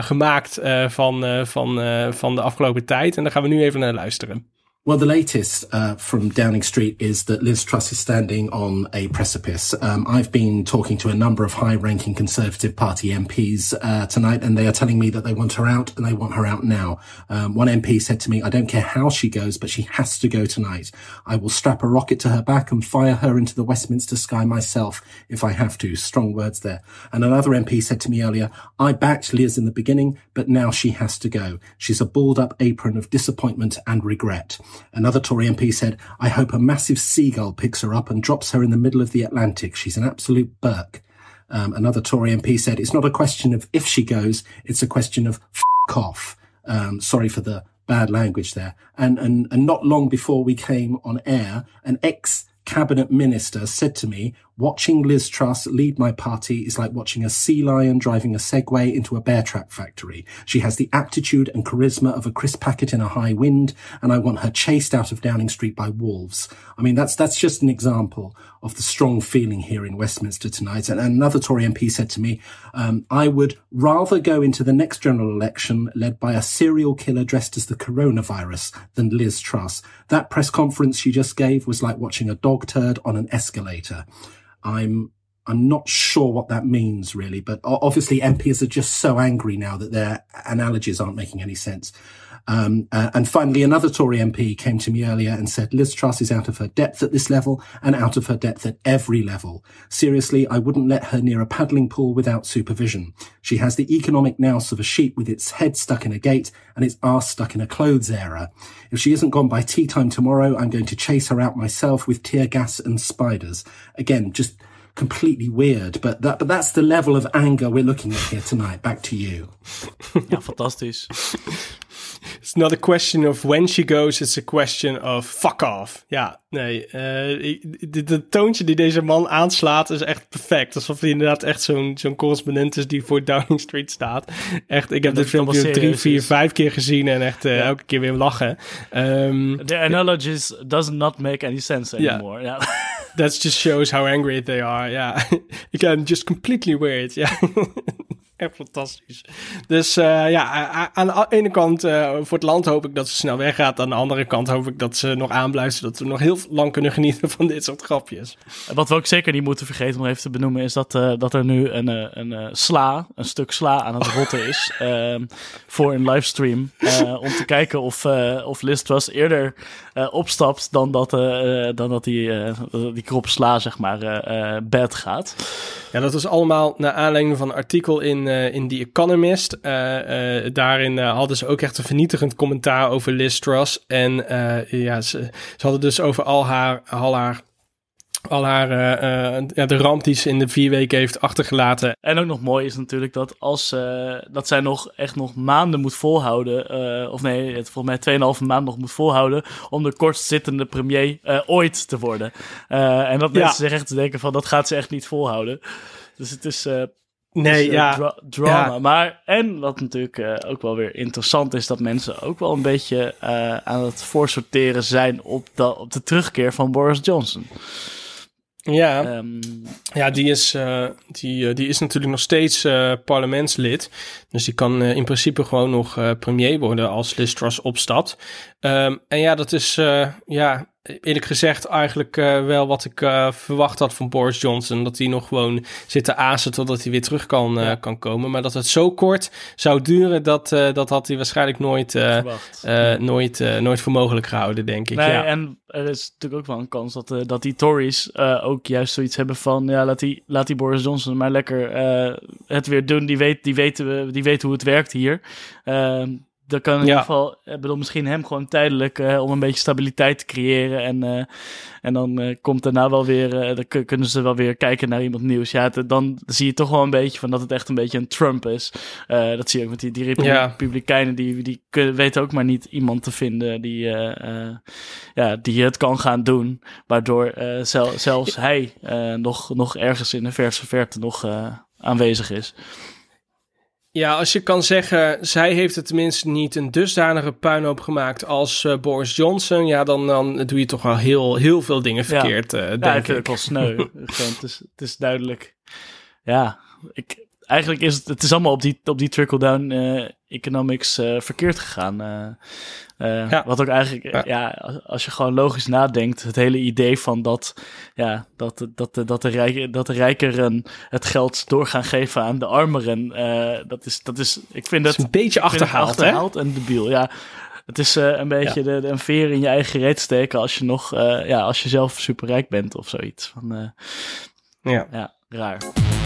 Speaker 6: gemaakt van, van, van de afgelopen tijd. En daar gaan we nu even naar luisteren.
Speaker 12: Well, the latest uh, from Downing Street is that Liz Truss is standing on a precipice. Um, I've been talking to a number of high ranking Conservative Party MPs uh, tonight, and they are telling me that they want her out and they want her out now. Um, one MP said to me, I don't care how she goes, but she has to go tonight. I will strap a rocket to her back and fire her into the Westminster sky myself if I have to. Strong words there. And another MP said to me earlier, I backed Liz in the beginning, but now she has to go. She's a balled up apron of disappointment and regret. Another Tory MP said, I hope a massive seagull picks her up and drops her in the middle of the Atlantic. She's an absolute Burke. Um, another Tory MP said, it's not a question of if she goes, it's a question of f off. Um, sorry for the bad language there. And, and, and not long before we came on air, an ex cabinet minister said to me, Watching Liz Truss lead my party is like watching a sea lion driving a Segway into a bear trap factory. She has the aptitude and charisma of a crisp packet in a high wind, and I want her chased out of Downing Street by wolves. I mean, that's that's just an example of the strong feeling here in Westminster tonight. And another Tory MP said to me, um, "I would rather go into the next general election led by a serial killer dressed as the coronavirus than Liz Truss. That press conference she just gave was like watching a dog turd on an escalator." I'm I'm not sure what that means really, but obviously MPs are just so angry now that their analogies aren't making any sense. Um, uh, and finally, another Tory MP came to me earlier and said Liz Truss is out of her depth at this level and out of her depth at every level. Seriously, I wouldn't let her near a paddling pool without supervision. She has the economic nous of a sheep with its head stuck in a gate and its arse stuck in a clothes era. If she isn't gone by tea time tomorrow, I'm going to chase her out myself with tear gas and spiders. Again, just completely weird. But that, but that's the level of anger we're looking at here tonight. Back to you.
Speaker 7: ja, fantastisch.
Speaker 6: It's not a question of when she goes, it's a question of fuck off. Ja, nee. Uh, de, de, toontje die deze man aanslaat is echt perfect. Alsof hij inderdaad echt zo'n zo'n correspondent is die voor Downing Street staat. Echt, ik heb dit filmpje drie, vier, vijf keer gezien en echt uh, ja. elke keer weer lachen. Um,
Speaker 7: The analogies does not make any sense anymore.
Speaker 6: That just shows how angry they are. Ja, again, just completely weird. Ja. Echt fantastisch. Dus uh, ja, aan de ene kant uh, voor het land hoop ik dat ze snel weggaat. Aan de andere kant hoop ik dat ze nog aanblijft. Zodat we nog heel lang kunnen genieten van dit soort grapjes.
Speaker 7: Wat we ook zeker niet moeten vergeten om even te benoemen... is dat, uh, dat er nu een, een sla, een stuk sla aan het rotten is... ehm, voor een livestream. om te kijken of, of Liz Truss eerder opstapt... dan dat, dan dat die, die krop sla, zeg maar, bed gaat.
Speaker 6: Ja, dat was allemaal naar aanleiding van een artikel in, in The Economist. Uh, uh, daarin hadden ze ook echt een vernietigend commentaar over Liz Truss. En ja, ze, ze hadden dus over al haar, al haar al haar, uh, ja, de ramp die ze in de vier weken heeft achtergelaten.
Speaker 7: En ook nog mooi is natuurlijk dat als uh, dat zij nog echt nog maanden moet volhouden, of nee, het volgens mij 2,5 maand nog moet volhouden om de kortzittende premier ooit te worden. en dat mensen zich echt te denken van dat gaat ze echt niet volhouden. Dus het is.
Speaker 6: Nee, dus, ja.
Speaker 7: Dra drama. Ja. Maar, en wat natuurlijk uh, ook wel weer interessant is, dat mensen ook wel een beetje uh, aan het voorsorteren zijn op de, op de terugkeer van Boris Johnson.
Speaker 6: Ja, um, ja die, is, uh, die, die is natuurlijk nog steeds parlementslid. Dus die kan in principe gewoon nog premier worden als Liz Truss opstapt. Um, en ja, dat is ja, eerlijk gezegd eigenlijk uh, wel wat ik uh, verwacht had van Boris Johnson. Dat hij nog gewoon zit te azen totdat hij weer terug kan, uh, ja. kan komen. Maar dat het zo kort zou duren, dat, dat had hij waarschijnlijk nooit, nooit, nooit voor mogelijk gehouden, denk ik.
Speaker 7: Nee,
Speaker 6: ja.
Speaker 7: en er is natuurlijk ook wel een kans dat, dat die Tories ook juist zoiets hebben van... ja, laat die, laat die Boris Johnson maar lekker het weer doen. Die weet, die, weten, die weet hoe het werkt hier. Dan kan in ja. ieder geval, ik bedoel, misschien hem gewoon tijdelijk uh, om een beetje stabiliteit te creëren. En, uh, en dan uh, komt daarna wel weer, dan kunnen ze wel weer kijken naar iemand nieuws. Ja, het, dan zie je toch wel een beetje van dat het echt een beetje een Trump is. dat zie je ook met die, die Republikeinen, ja. die, die kunnen, weten ook maar niet iemand te vinden die, ja, die het kan gaan doen. Waardoor zel, zelfs hij nog, nog ergens in de verse verte nog aanwezig is.
Speaker 6: Ja, als je kan zeggen, zij heeft het tenminste niet een dusdanige puinhoop gemaakt als uh, Boris Johnson. Ja, dan, dan doe je toch wel heel, heel veel dingen verkeerd, ja. uh, denk
Speaker 7: ja,
Speaker 6: ik.
Speaker 7: het wel sneu. het, is, het is duidelijk. Ja, ik, eigenlijk is het, het is allemaal op die, op die trickle-down uh, economics uh, verkeerd gegaan. Uh, ja. Wat ook eigenlijk, ja. ja. als je gewoon logisch nadenkt, het hele idee van dat, ja, dat, dat, dat, de, rijk, dat de rijkeren het geld door gaan geven aan de armeren, dat, is, dat is, ik vind dat...
Speaker 6: een beetje achterhaald,
Speaker 7: achterhaald en debiel, ja. Het is een beetje ja. de, de, een veer in je eigen reet steken als je nog, ja, als je zelf superrijk bent of zoiets. Van,
Speaker 6: ja.
Speaker 7: ja, raar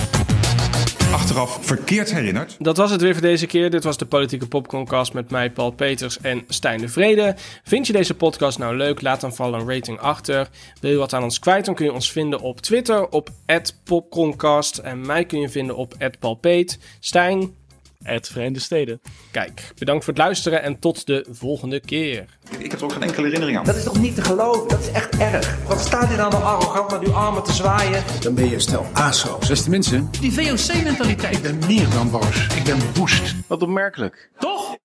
Speaker 1: achteraf verkeerd herinnerd.
Speaker 6: Dat was het weer voor deze keer. Dit was de Politieke Popcorncast met mij, Paul Peters en Stijn de Vrede. Vind je deze podcast nou leuk? Laat dan vooral een rating achter. Wil je wat aan ons kwijt? Dan kun je ons vinden op Twitter op @popcorncast en mij kun je vinden op @paulpeet. Stijn?
Speaker 7: Uit de Verenigde Steden.
Speaker 6: Kijk, bedankt voor het luisteren en tot de volgende keer.
Speaker 1: Ik heb er ook geen enkele herinnering aan.
Speaker 2: Dat is toch niet te geloven? Dat is echt erg. Wat staat hier nou nog arrogant met uw armen te zwaaien?
Speaker 4: Dan ben je stel ASO's.
Speaker 1: Beste mensen,
Speaker 5: Die VOC-mentaliteit.
Speaker 4: Ik ben meer dan boos. Ik ben woest.
Speaker 1: wat opmerkelijk.
Speaker 5: Toch?